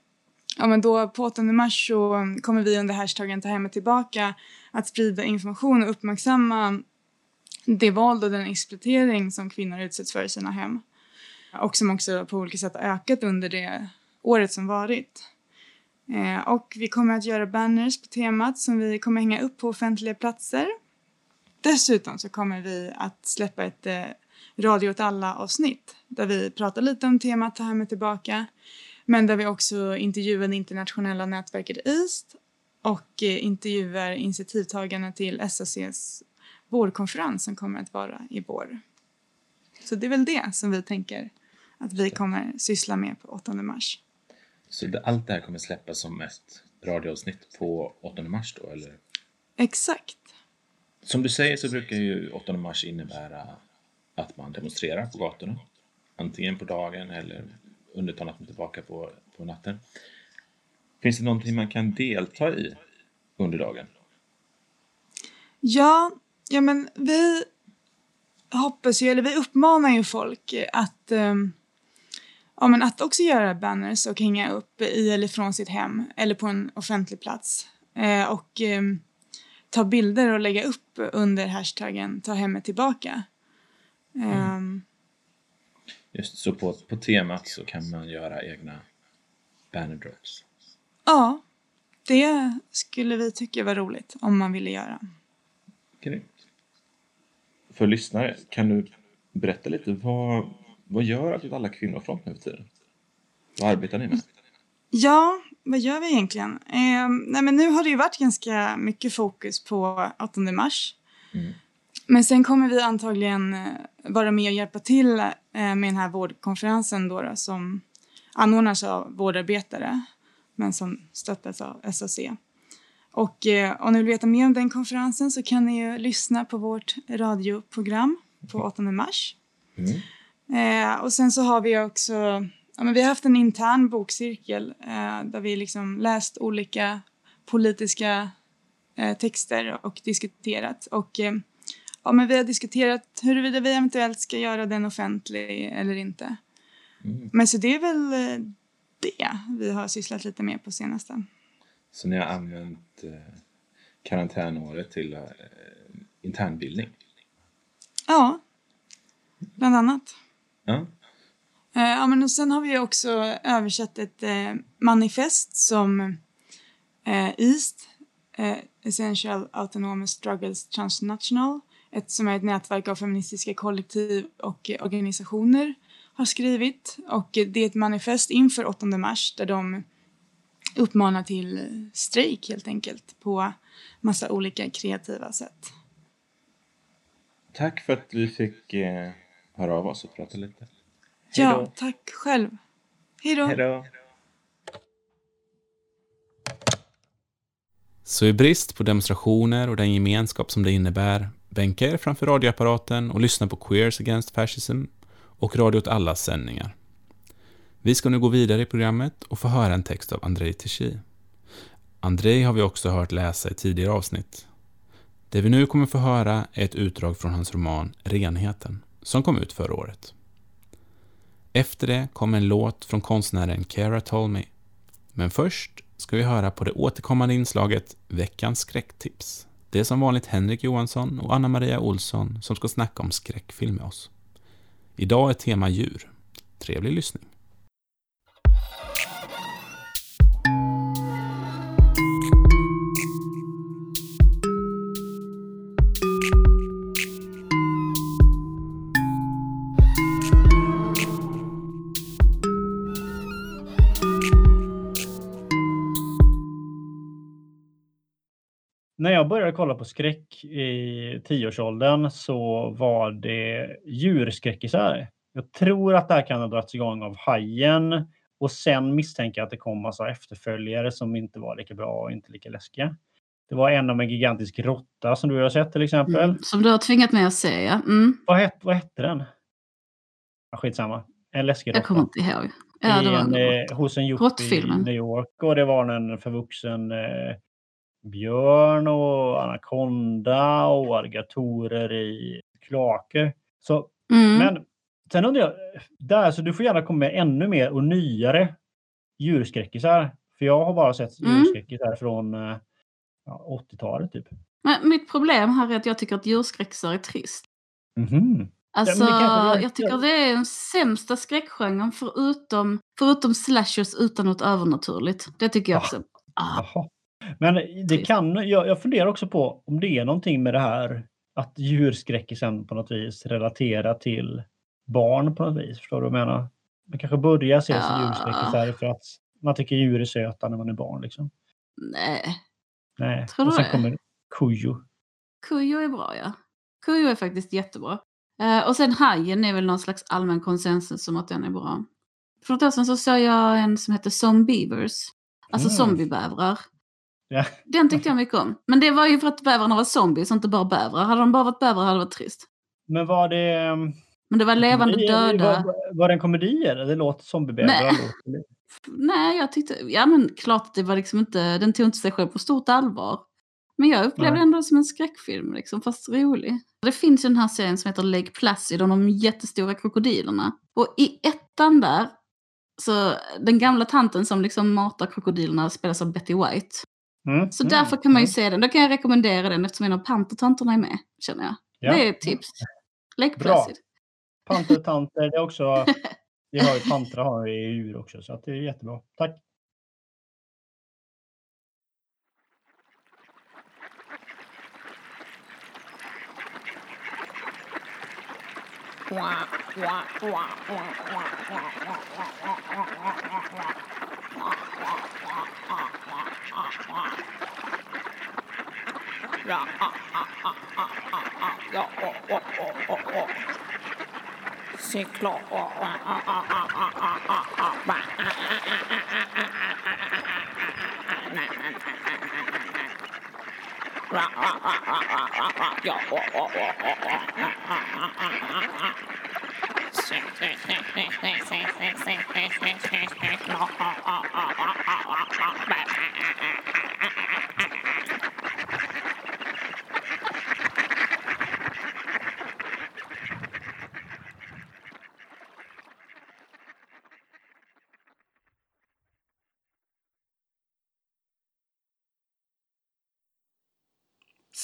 Ja, men då på 8 mars så kommer vi under hashtaggen Ta hemmet tillbaka att sprida information och uppmärksamma det våld och den exploatering som kvinnor utsätts för i sina hem. Och som också på olika sätt har ökat under det året som varit. Eh, och vi kommer att göra banners på temat som vi kommer hänga upp på offentliga platser. Dessutom så kommer vi att släppa ett eh, Radio åt alla-avsnitt där vi pratar lite om temat Ta hemmet tillbaka men där vi också intervjuar det internationella nätverket East och eh, intervjuar initiativtagarna till SACs vårkonferens som kommer att vara i vår. Så det är väl det som vi tänker att vi kommer syssla med på 8 mars. Så allt det här kommer släppas som ett radioavsnitt på 8 mars då, eller? Exakt. Som du säger så brukar ju 8 mars innebära att man demonstrerar på gatorna. Antingen på dagen eller under ta natten tillbaka på, på natten. Finns det någonting man kan delta i under dagen? Ja, ja men vi hoppas ju, eller vi uppmanar ju folk att, um, ja, men att också göra banners och hänga upp i eller från sitt hem eller på en offentlig plats. Eh, och um, ta bilder och lägga upp under hashtaggen ta hemmet tillbaka. Um, Just så på, på temat så kan man göra egna banner drops. Ja, det skulle vi tycka var roligt om man ville göra. Grymt. För lyssnare, kan du berätta lite vad, vad gör alla kvinnofront nu för tiden? Vad arbetar ni med? Ja, vad gör vi egentligen? Eh, nej men nu har det ju varit ganska mycket fokus på 8 mars. Mm. Men sen kommer vi antagligen eh, vara med och hjälpa till eh, med den här vårdkonferensen då, då som anordnas av vårdarbetare men som stöttas av SAC. Och eh, om ni vill veta mer om den konferensen så kan ni ju lyssna på vårt radioprogram på 8 mars. Mm. Eh, och sen så har vi också, ja, men vi har haft en intern bokcirkel eh, där vi liksom läst olika politiska eh, texter och diskuterat. Och eh, ja, men vi har diskuterat huruvida vi eventuellt ska göra den offentlig eller inte. Mm. Men så det är väl eh, det vi har sysslat lite med på senaste. Så ni har använt eh, karantänåret till eh, internbildning? Ja, bland annat. Ja. Eh, ja, men och sen har vi också översatt ett eh, manifest som eh, East, eh, Essential Autonomous Struggles Transnational, ett, som är ett nätverk av feministiska kollektiv och eh, organisationer, har skrivit. Och eh, det är ett manifest inför 8 mars där de uppmanar till strejk helt enkelt på massa olika kreativa sätt. Tack för att vi fick eh, höra av oss och prata lite. Ja, tack själv. Hej då. Hej då. Så i brist på demonstrationer och den gemenskap som det innebär, bänka er framför radioapparaten och lyssna på Queers Against Fascism och Radio åt allas sändningar. Vi ska nu gå vidare i programmet och få höra en text av Andrei Tichy. Andrei har vi också hört läsa i tidigare avsnitt. Det vi nu kommer få höra är ett utdrag från hans roman Renheten, som kom ut förra året. Efter det kommer en låt från konstnären Cara Tolmy. Men först ska vi höra på det återkommande inslaget Veckans skräcktips. Det är som vanligt Henrik Johansson och Anna-Maria Olsson som ska snacka om skräckfilm med oss. Idag är tema djur. Trevlig lyssning. Jag började kolla på skräck i tioårsåldern så var det djurskräckisar. Jag tror att det här kan ha dragits igång av Hajen och sen misstänker jag att det kom massa efterföljare som inte var lika bra och inte lika läskiga. Det var en om en gigantisk råtta som du har sett till exempel. Mm, som du har tvingat mig att se, ja. Mm. Vad, het, vad hette den? Ja, skitsamma. En läskig råtta. Jag kommer inte ihåg. Ja, det var en, en eh, hos en yuppie i. New York. Och det var en förvuxen eh, björn och anakonda och alligatorer i kloaker. Så, Mm. Men sen undrar jag, där, så du får gärna komma med ännu mer och nyare djurskräckisar. För jag har bara sett Mm. djurskräckisar från eh, ja, 80-talet typ. Men mitt problem här är att jag tycker att djurskräckisar är trist. Mhm. Alltså, kanske- jag tycker det är den sämsta skräckgenren förutom, förutom slashers utan något övernaturligt. Det tycker jag också. Ah, Jaha. Men det kan, jag, jag funderar också på om det är någonting med det här att djurskräckisen på något vis relaterar till barn på något vis. Förstår du vad jag menar? Man kanske börjar se sig Ja. djurskräckisar för att man tycker djur är söta när man är barn. Liksom. nej. Nej. Tror och du sen det? kommer Kujo. Kujo är bra, ja. Kujo är faktiskt jättebra. Eh, och sen Hajen är väl någon slags allmän konsensus om att den är bra. För något år sedan så såg jag en som heter Zombievers. Alltså Mm. zombiebävrar. Ja. Den tyckte jag mycket om. Men det var ju för att bävrarna var zombies och inte bara bävrar. Hade de bara varit bävrar hade det varit trist. Men var det... ehm, Men det var levande komedi- döda. Var, var det en komedi eller? Det låter zombiebävrar. Nej. låter- Nej, jag tyckte, ja men klart att det var liksom inte, den tog inte sig själv på stort allvar. Men jag upplevde Nej. ändå som en skräckfilm, liksom, fast rolig. Det finns ju den här serien som heter Lake Placid om de jättestora krokodilerna. Och i ettan där, så den gamla tanten som liksom matar krokodilerna spelas av Betty White. Mm, Så mm, därför kan man ju mm. se den. Då kan jag rekommendera den eftersom en av pantertanterna är med, känner jag. Ja. Det är ett tips. Lake Bra. Placid. Panter, tanter, det är också... Vi har ju tanter har ju djur också, så att det är jättebra. Tack. Sick,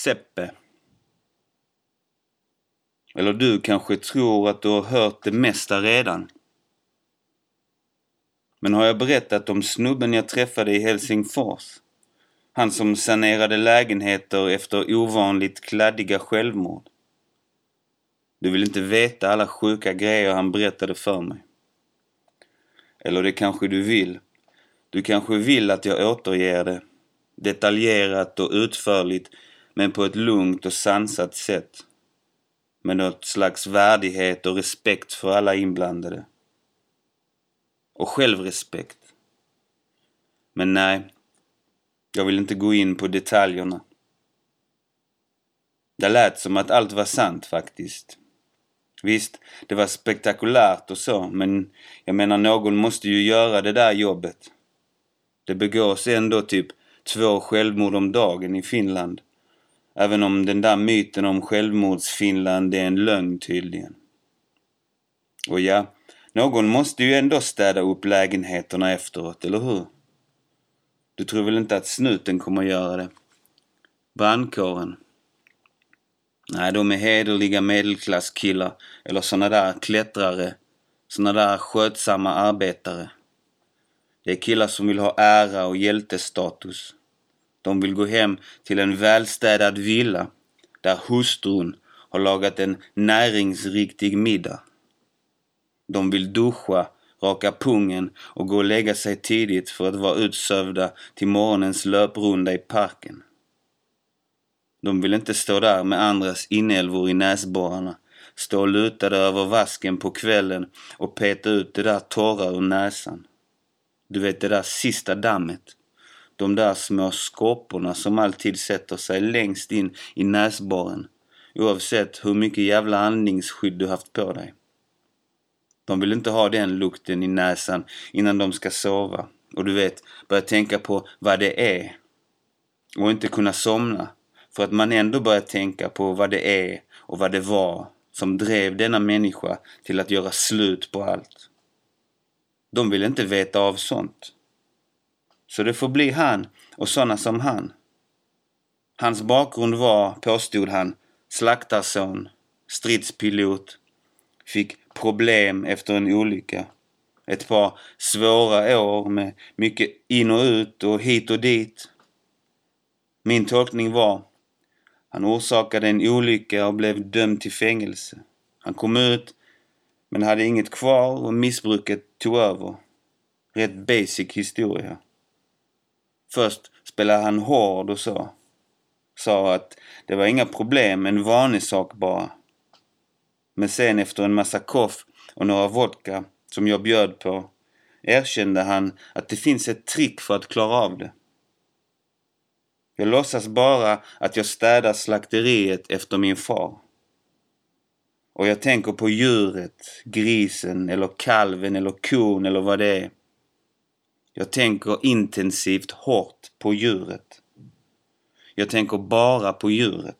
Seppe. Eller du kanske tror att du har hört det mesta redan. Men har jag berättat om snubben jag träffade i Helsingfors? Han som sanerade lägenheter efter ovanligt kladdiga självmord. Du vill inte veta alla sjuka grejer han berättade för mig. Eller det kanske du vill. Du kanske vill att jag återger det. Detaljerat och utförligt men på ett lugnt och sansat sätt. Med något slags värdighet och respekt för alla inblandade. Och självrespekt. Men nej, jag vill inte gå in på detaljerna. Det lät som att allt var sant faktiskt. Visst, det var spektakulärt och så, men jag menar någon måste ju göra det där jobbet. Det begås ändå typ två självmord om dagen i Finland. Även om den där myten om självmordsfinland är en lögn tydligen. Och ja, någon måste ju ändå städa upp lägenheterna efteråt, eller hur? Du tror väl inte att snuten kommer göra det? Brandkåren? Nej, de är hederliga medelklasskillar eller såna där klättrare, såna där skötsamma arbetare. Det är killar som vill ha ära och hjältestatus. De vill gå hem till en välstädad villa där hustrun har lagat en näringsriktig middag. De vill duscha, raka pungen och gå och lägga sig tidigt för att vara utsövda till morgonens löprunda i parken. De vill inte stå där med andras inälvor i näsborrarna, stå lutade över vasken på kvällen och peta ut det där torra ur näsan. Du vet det där sista dammet. De där små skorporna som alltid sätter sig längst in i näsborren oavsett hur mycket jävla andningsskydd du haft på dig. De vill inte ha den lukten i näsan innan de ska sova och du vet, börja tänka på vad det är och inte kunna somna för att man ändå börjar tänka på vad det är och vad det var som drev denna människa till att göra slut på allt. De vill inte veta av sånt. Så det får bli han och såna som han. Hans bakgrund var, påstod han, slaktarson, stridspilot, fick problem efter en olycka. Ett par svåra år med mycket in och ut och hit och dit. Min tolkning var han orsakade en olycka och blev dömd till fängelse. Han kom ut men hade inget kvar och missbruket tog över. Rätt basic historia. Först spelade han hård och så. Sa att det var inga problem, en vanlig sak bara. Men sen efter en massa koff och några vodka som jag bjöd på erkände han att det finns ett trick för att klara av det. Jag låtsas bara att jag städar slakteriet efter min far. Och jag tänker på djuret, grisen eller kalven eller kon eller vad det är. Jag tänker intensivt hårt på djuret. Jag tänker bara på djuret.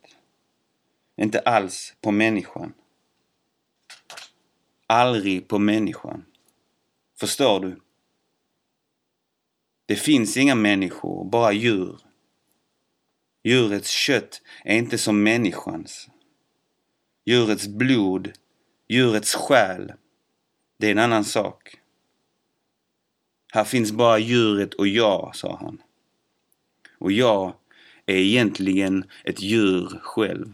Inte alls på människan. Aldrig på människan. Förstår du? Det finns inga människor, bara djur. Djurets kött är inte som människans. Djurets blod, djurets själ, det är en annan sak. Här finns bara djuret och jag, sa han. Och jag är egentligen ett djur själv.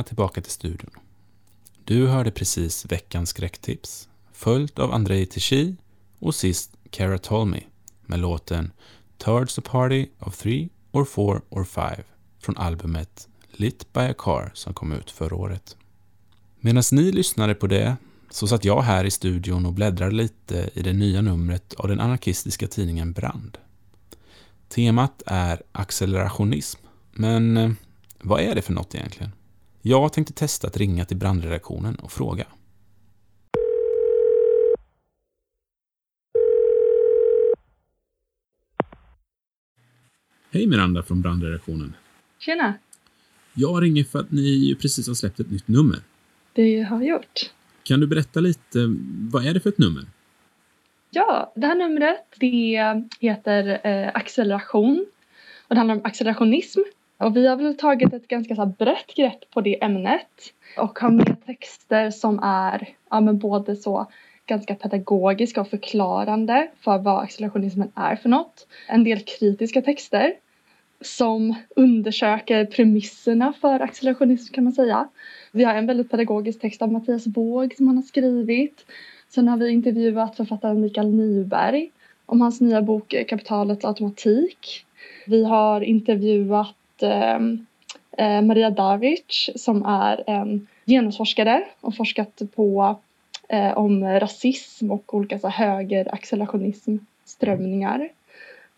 Välkomna tillbaka till studion. Du hörde precis veckans skräcktips, följt av Andrei Tichy och sist Cara Tolmy med låten Towards a Party of Three or Four or Five från albumet Lit by a Car som kom ut förra året. Medan ni lyssnade på det så satt jag här i studion och bläddrade lite i det nya numret av den anarkistiska tidningen Brand. Temat är accelerationism, men eh, vad är det för något egentligen? Jag tänkte testa att ringa till brandredaktionen och fråga. Hej Miranda från brandredaktionen. Tjena! Jag ringer för att ni precis har släppt ett nytt nummer. Det har vi gjort. Kan du berätta lite, vad är det för ett nummer? Ja, det här numret det heter eh, acceleration och det handlar om accelerationism. Och vi har väl tagit ett ganska så här brett grepp på det ämnet och har med texter som är ja, men både så ganska pedagogiska och förklarande för vad accelerationismen är för något. En del kritiska texter som undersöker premisserna för accelerationism kan man säga. Vi har en väldigt pedagogisk text av Mattias Båg som han har skrivit. Sen har vi intervjuat författaren Mikael Nyberg om hans nya bok Kapitalets automatik. Vi har intervjuat ehm, eh, Maria Davic som är en genusforskare och forskat på eh, om rasism och olika så här, högeraccelerationismströmningar.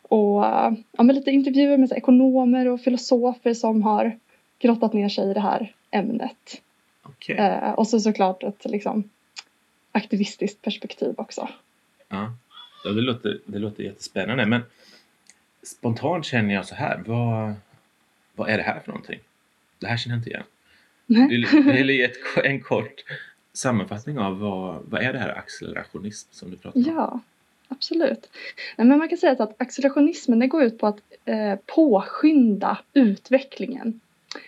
Och ja, med lite intervjuer med så, ekonomer och filosofer som har grottat ner sig i det här ämnet. Okay. Eh, och så såklart ett liksom, aktivistiskt perspektiv också. Ja det, låter, det låter jättespännande. Men spontant känner jag så här. Vad, vad är det här för någonting? Det här känner jag inte igen. Vill, du ge ett, [LAUGHS] en kort sammanfattning av vad, vad är det här accelerationism som du pratar om? Ja, absolut. Men man kan säga att accelerationismen det går ut på att eh, påskynda utvecklingen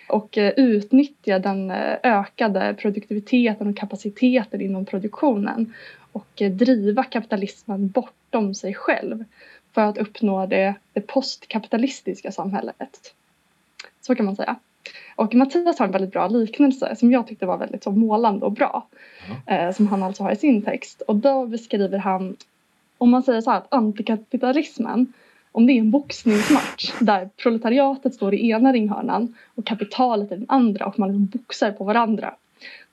och eh, utnyttja den eh, ökade produktiviteten och kapaciteten inom produktionen och eh, driva kapitalismen bortom sig själv för att uppnå det, det postkapitalistiska samhället. Så kan man säga. Och Mattias har en väldigt bra liknelse som jag tyckte var väldigt så målande och bra. Eh, som han alltså har i sin text. Och då beskriver han, om man säger så här att antikapitalismen om det är en boxningsmatch där proletariatet står i ena ringhörnan och kapitalet i den andra och man liksom boxar på varandra.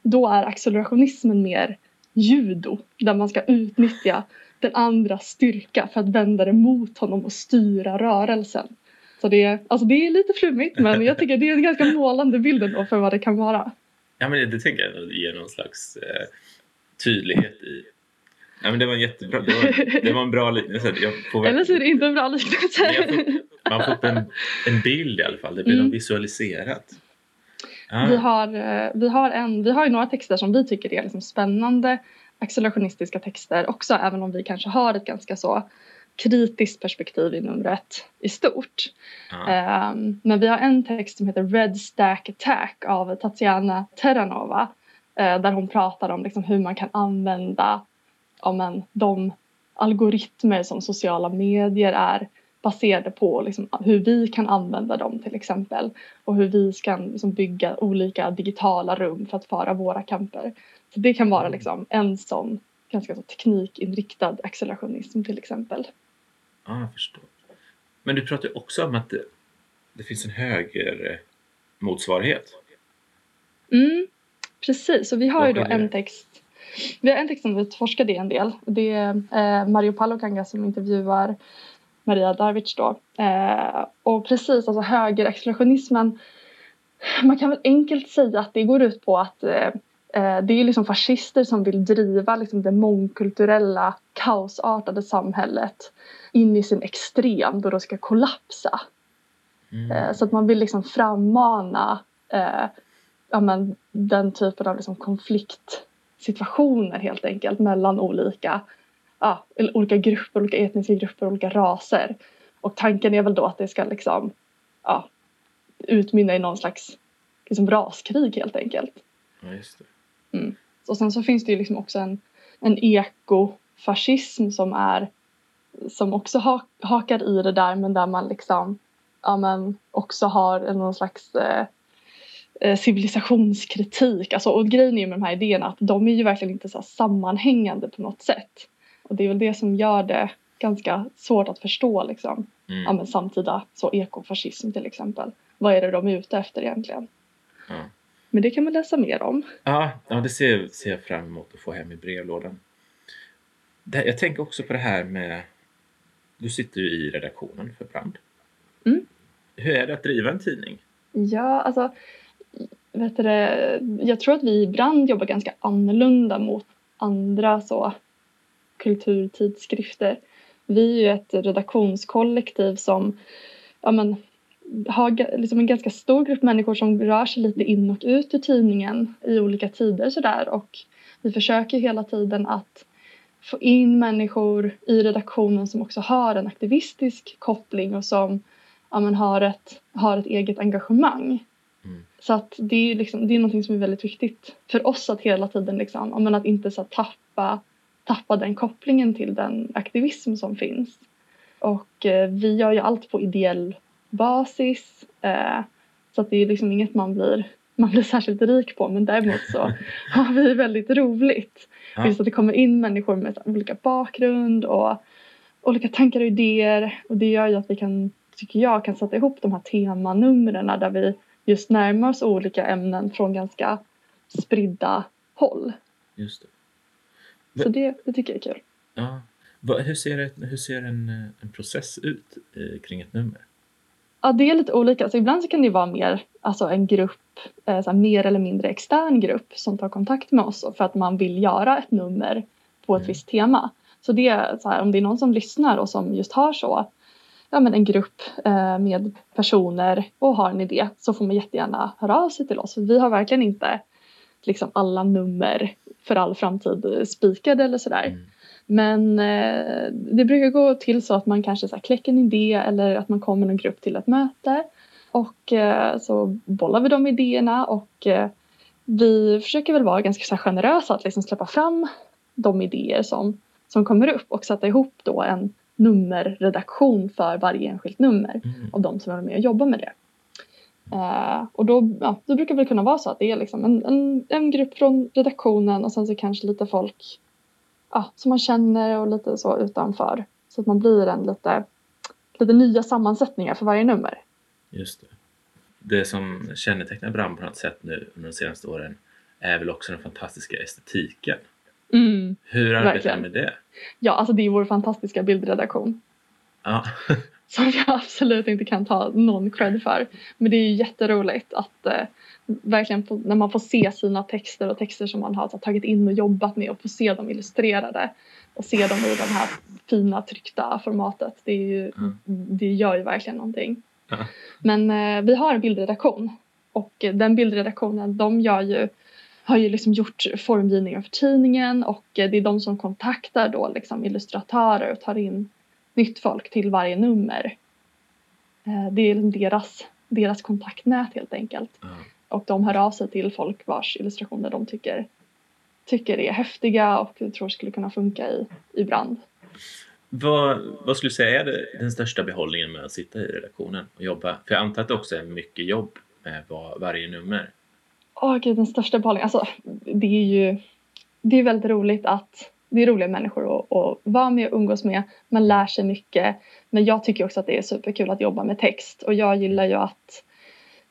Då är accelerationismen mer judo där man ska utnyttja den andras styrka för att vända det mot honom och styra rörelsen. Så det är, alltså det är lite flummigt men jag tycker det är en ganska målande bild ändå för vad det kan vara. Ja men det, det tänker jag ger någon slags eh, tydlighet i Ja, men det var en jättebra, det var, det var en bra liknelse. Får Eller så är det inte en bra liknelse. Får, man får upp en, en bild i alla fall, det blir mm. visualiserat. Ah. Vi, har, eh, vi, har en, vi har ju några texter som vi tycker är liksom spännande accelerationistiska texter också även om vi kanske har ett ganska så kritiskt perspektiv i numret i stort. Ah. Um, men vi har en text som heter Red Stack Attack av Tatiana Terranova uh, där hon pratar om liksom hur man kan använda ja, men, de algoritmer som sociala medier är baserade på liksom, hur vi kan använda dem till exempel och hur vi ska liksom, bygga olika digitala rum för att föra våra kamper. Så det kan vara liksom, en sån ganska så teknikinriktad accelerationism till exempel. Ja, jag förstår. Men du pratar också om att det, det finns en höger motsvarighet. Mm, precis, och vi har ju då en text vi har en text som vi forskade i en del. Det är eh, Mario Palokanga som intervjuar Maria Darvic då. Eh, och precis, alltså högeraccelerationismen. Man kan väl enkelt säga att det går ut på att eh, eh, det är liksom fascister som vill driva liksom det mångkulturella kaosartade samhället in i sin extrem då det ska kollapsa. Mm. Eh, så att man vill liksom frammana eh, ja, men, den typen av liksom konflikt situationer helt enkelt mellan olika, ja, olika grupper, olika etniska grupper, olika raser. Och tanken är väl då att det ska liksom, ja, utmynna i någon slags liksom raskrig helt enkelt. Ja, just det. Mm. Och sen så finns det ju liksom också en, en ekofascism som är som också ha, hakar i det där men där man liksom ja, men också har någon slags eh, eh, civilisationskritik. Alltså, och grejen är med de här idéerna att de är ju verkligen inte så sammanhängande på något sätt. Och det är väl det som gör det ganska svårt att förstå liksom. Mm. Ja, men samtida så ekofascism till exempel. Vad är det de är ute efter egentligen? Ja. Men det kan man läsa mer om. Ja, ja det ser, ser jag fram emot att få hem i brevlådan. Det, jag tänker också på det här med... Du sitter ju i redaktionen för Brand. Mm. Hur är det att driva en tidning? Ja, alltså vet du, jag tror att vi i Brand jobbar ganska annorlunda mot andra så kulturtidskrifter. Vi är ju ett redaktionskollektiv som ja, men, har liksom en ganska stor grupp människor som rör sig lite in och ut ur tidningen i olika tider sådär och vi försöker hela tiden att få in människor i redaktionen som också har en aktivistisk koppling och som ja, men har, ett, har ett eget engagemang. Så att det är, liksom, det är någonting som är väldigt viktigt för oss att hela tiden liksom, men att inte så tappa, tappa den kopplingen till den aktivism som finns. Och eh, vi gör ju allt på ideell basis. Eh, så att det är liksom inget man blir, man blir särskilt rik på men däremot så [LAUGHS] har vi väldigt roligt. Ja. Just att det kommer in människor med olika bakgrund och olika tankar och idéer och det gör ju att vi kan, tycker jag, kan sätta ihop de här temanumren där vi just närmar oss olika ämnen från ganska spridda håll. Just det. Så det, det tycker jag är kul. Ja. Hur ser, ett, hur ser en, en process ut eh, kring ett nummer? Ja, det är lite olika. Så ibland så kan det vara mer alltså en grupp, eh, så mer eller mindre extern grupp som tar kontakt med oss för att man vill göra ett nummer på ett visst tema. Så det är så här, om det är någon som lyssnar och som just har så, ja men en grupp eh, med personer och har en idé så får man jättegärna höra av sig till oss. För vi har verkligen inte liksom alla nummer för all framtid spikade eller sådär. Men eh, det brukar gå till så att man kanske så här, kläcker en idé eller att man kommer en grupp till ett möte. Och eh, så bollar vi de idéerna och eh, vi försöker väl vara ganska så här, generösa att liksom släppa fram de idéer som, som kommer upp och sätta ihop då en nummerredaktion för varje enskilt nummer av de som är med och jobbar med det. Eh, och då, ja, då brukar det kunna vara så att det är liksom en, en, en grupp från redaktionen och sen så kanske lite folk ja, som man känner och lite så utanför. Så att man blir en lite, lite nya sammansättningar för varje nummer. Just det. Det som kännetecknar Brand på något sätt nu under de senaste åren är väl också den fantastiska estetiken. Mm, Hur arbetar du med det? Ja, alltså det är vår fantastiska bildredaktion. Ja. [LAUGHS] Som jag [LAUGHS] absolut inte kan ta någon cred för. Men det är ju jätteroligt att eh, verkligen få, när man får se sina texter och texter som man har så, tagit in och jobbat med och få se dem illustrerade och se dem i det här fina tryckta formatet. Det, är ju, det gör ju verkligen någonting. Ja. Men eh, vi har en bildredaktion och den bildredaktionen de gör ju, har ju liksom gjort formgivningen för tidningen och eh, det är de som kontaktar då liksom illustratörer och tar in nytt folk till varje nummer. Eh, det är deras, deras kontaktnät helt enkelt. Och de hör av sig till folk vars illustrationer de tycker, tycker är häftiga och tror skulle kunna funka i, i brand. Vad, vad skulle du säga är den största behållningen med att sitta i redaktionen och jobba? För jag antar att det också är mycket jobb med var, varje nummer. Åh gud, den största behållningen. Alltså, det är ju det är väldigt roligt att det är roliga människor att, att vara med och umgås med. Man lär sig mycket. Men jag tycker också att det är superkul att jobba med text. Och jag gillar ju att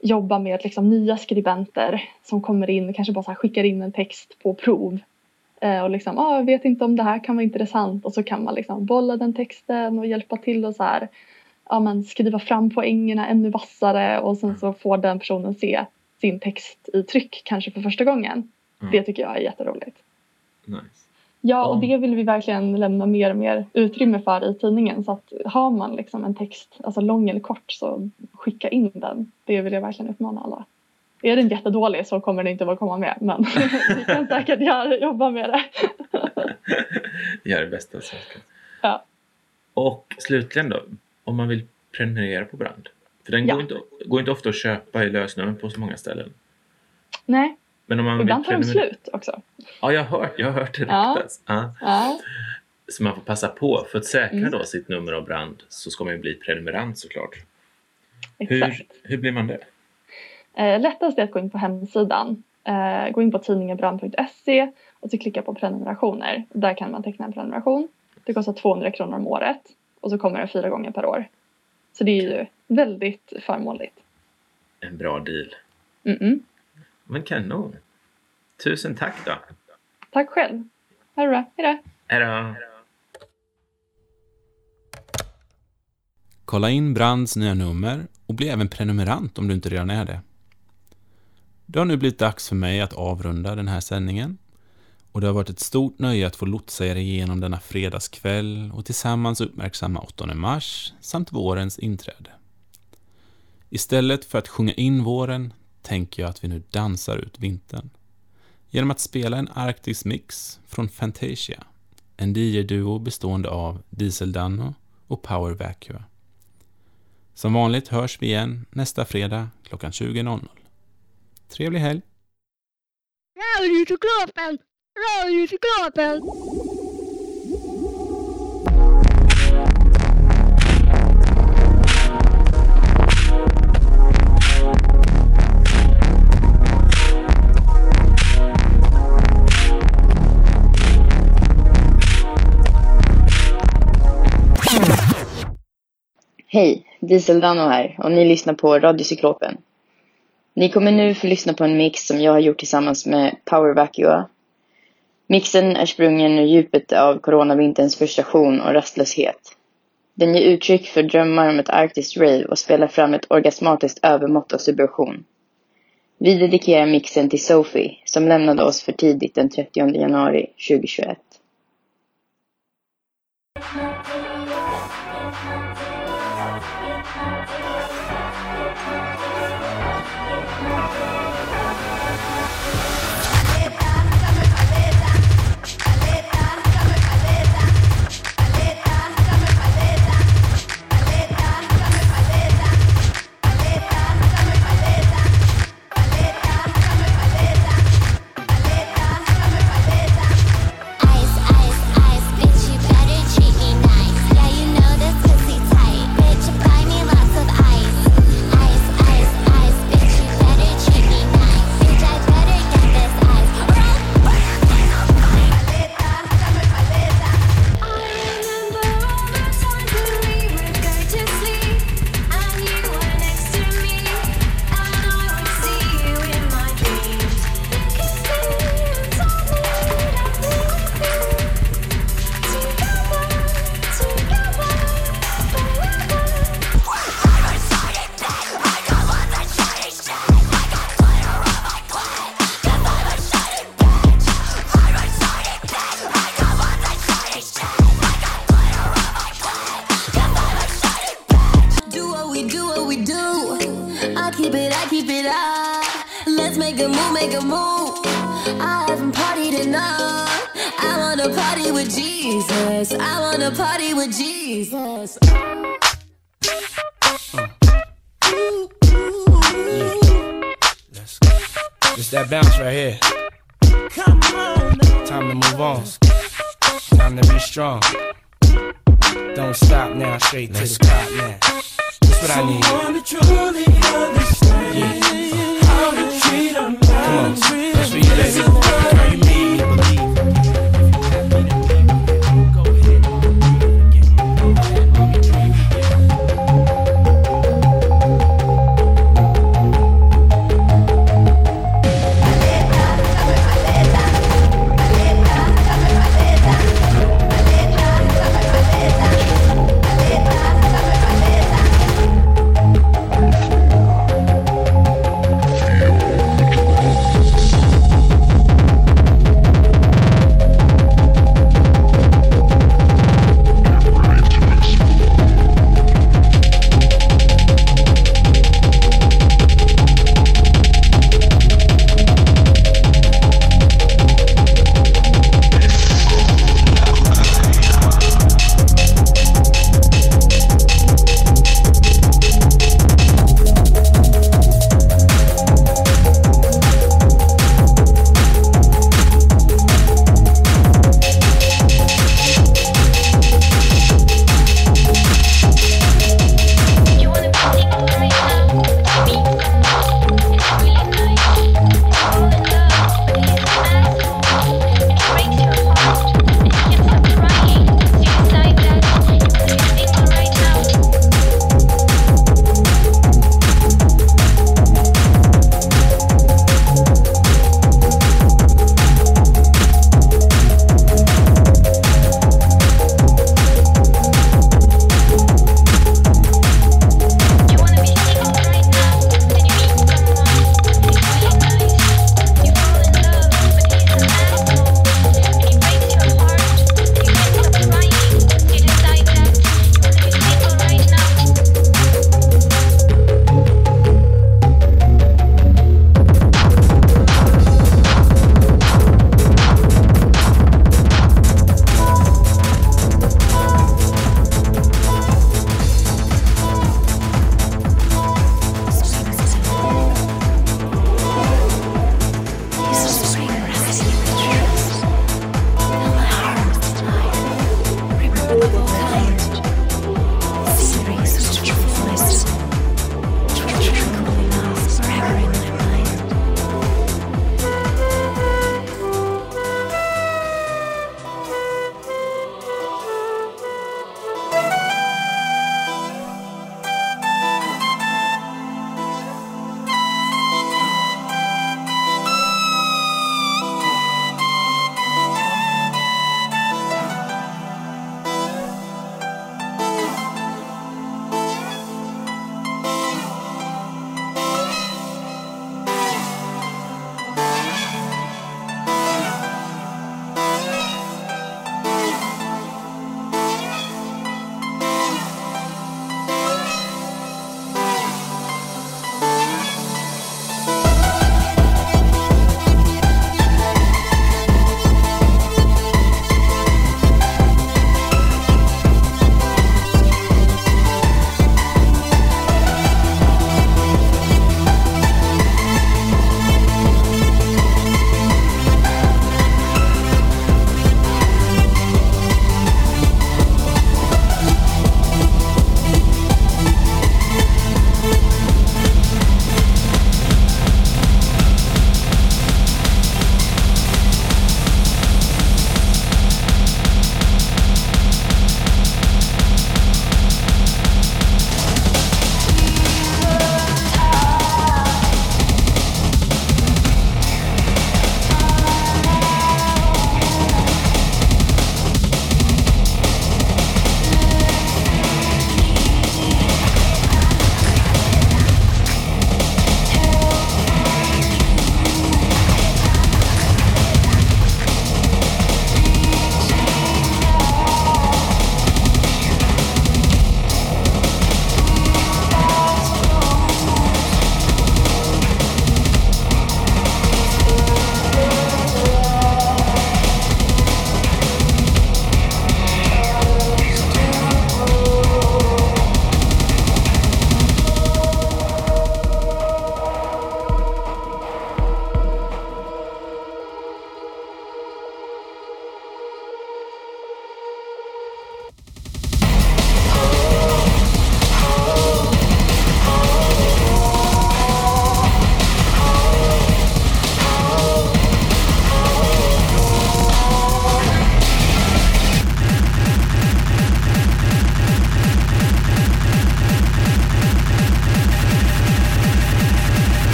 jobba med liksom nya skribenter som kommer in och kanske bara skickar in en text på prov. Eh, och liksom, ah, jag vet inte om det här kan vara intressant. Och så kan man liksom bolla den texten och hjälpa till och så här, ja, men skriva fram poängerna ännu vassare. Och sen så får den personen se sin text i tryck kanske för första gången. Mm. Det tycker jag är jätteroligt. Nice. Ja, och det vill vi verkligen lämna mer och mer utrymme för i tidningen. Så att har man liksom en text, alltså lång eller kort, så skicka in den. Det vill jag verkligen uppmana alla. Är den jättedålig så kommer den inte att komma med. Men [LAUGHS] vi kan säkert göra, jobba med det. [LAUGHS] Gör det bästa av saken. Ja. Och slutligen då, om man vill prenumerera på Brand. För den Ja. går, inte, går inte ofta att köpa i lösnummer på så många ställen. Nej, Men om man ibland tar de slut också. Ja, jag har hört, jag har hört det ryktas. Ja. Ja. Så man får passa på. För att säkra Mm. då sitt nummer av Brand så ska man ju bli prenumerant såklart. Exakt. Hur, hur blir man det? Eh, lättast är att gå in på hemsidan. Eh, gå in på tidningenbrand.se och så klicka på prenumerationer. Där kan man teckna en prenumeration. Det kostar 200 kronor om året och så kommer den fyra gånger per år. Så det är ju väldigt förmånligt. En bra deal. Mm-mm. Men kanon. Tusen tack då. Tack själv. Ha det bra. Hejdå. Hej då. Kolla in Brands nya nummer och bli även prenumerant om du inte redan är det. Det har nu blivit dags för mig att avrunda den här sändningen och det har varit ett stort nöje att få lotsa er igenom denna fredagskväll och tillsammans uppmärksamma 8 mars samt vårens inträde. Istället för att sjunga in våren tänker jag att vi nu dansar ut vintern genom att spela en arktisk mix från Fantasia, en DJ-duo bestående av Diesel Danno och Power Vacua. Som vanligt hörs vi igen nästa fredag klockan 20.00. Trevlig helg! Radiocyklopen! Radiocyklopen! Hej, Diesel Dano här och ni lyssnar på Radiocyklopen. Ni kommer nu få lyssna på en mix som jag har gjort tillsammans med Power Vacua. Mixen är sprungen ur djupet av coronavinterns frustration och rastlöshet. Den ger uttryck för drömmar om ett arktiskt rave och spelar fram ett orgasmatiskt övermått av subversion. Vi dedikerar mixen till Sophie som lämnade oss för tidigt den 30 januari 2021.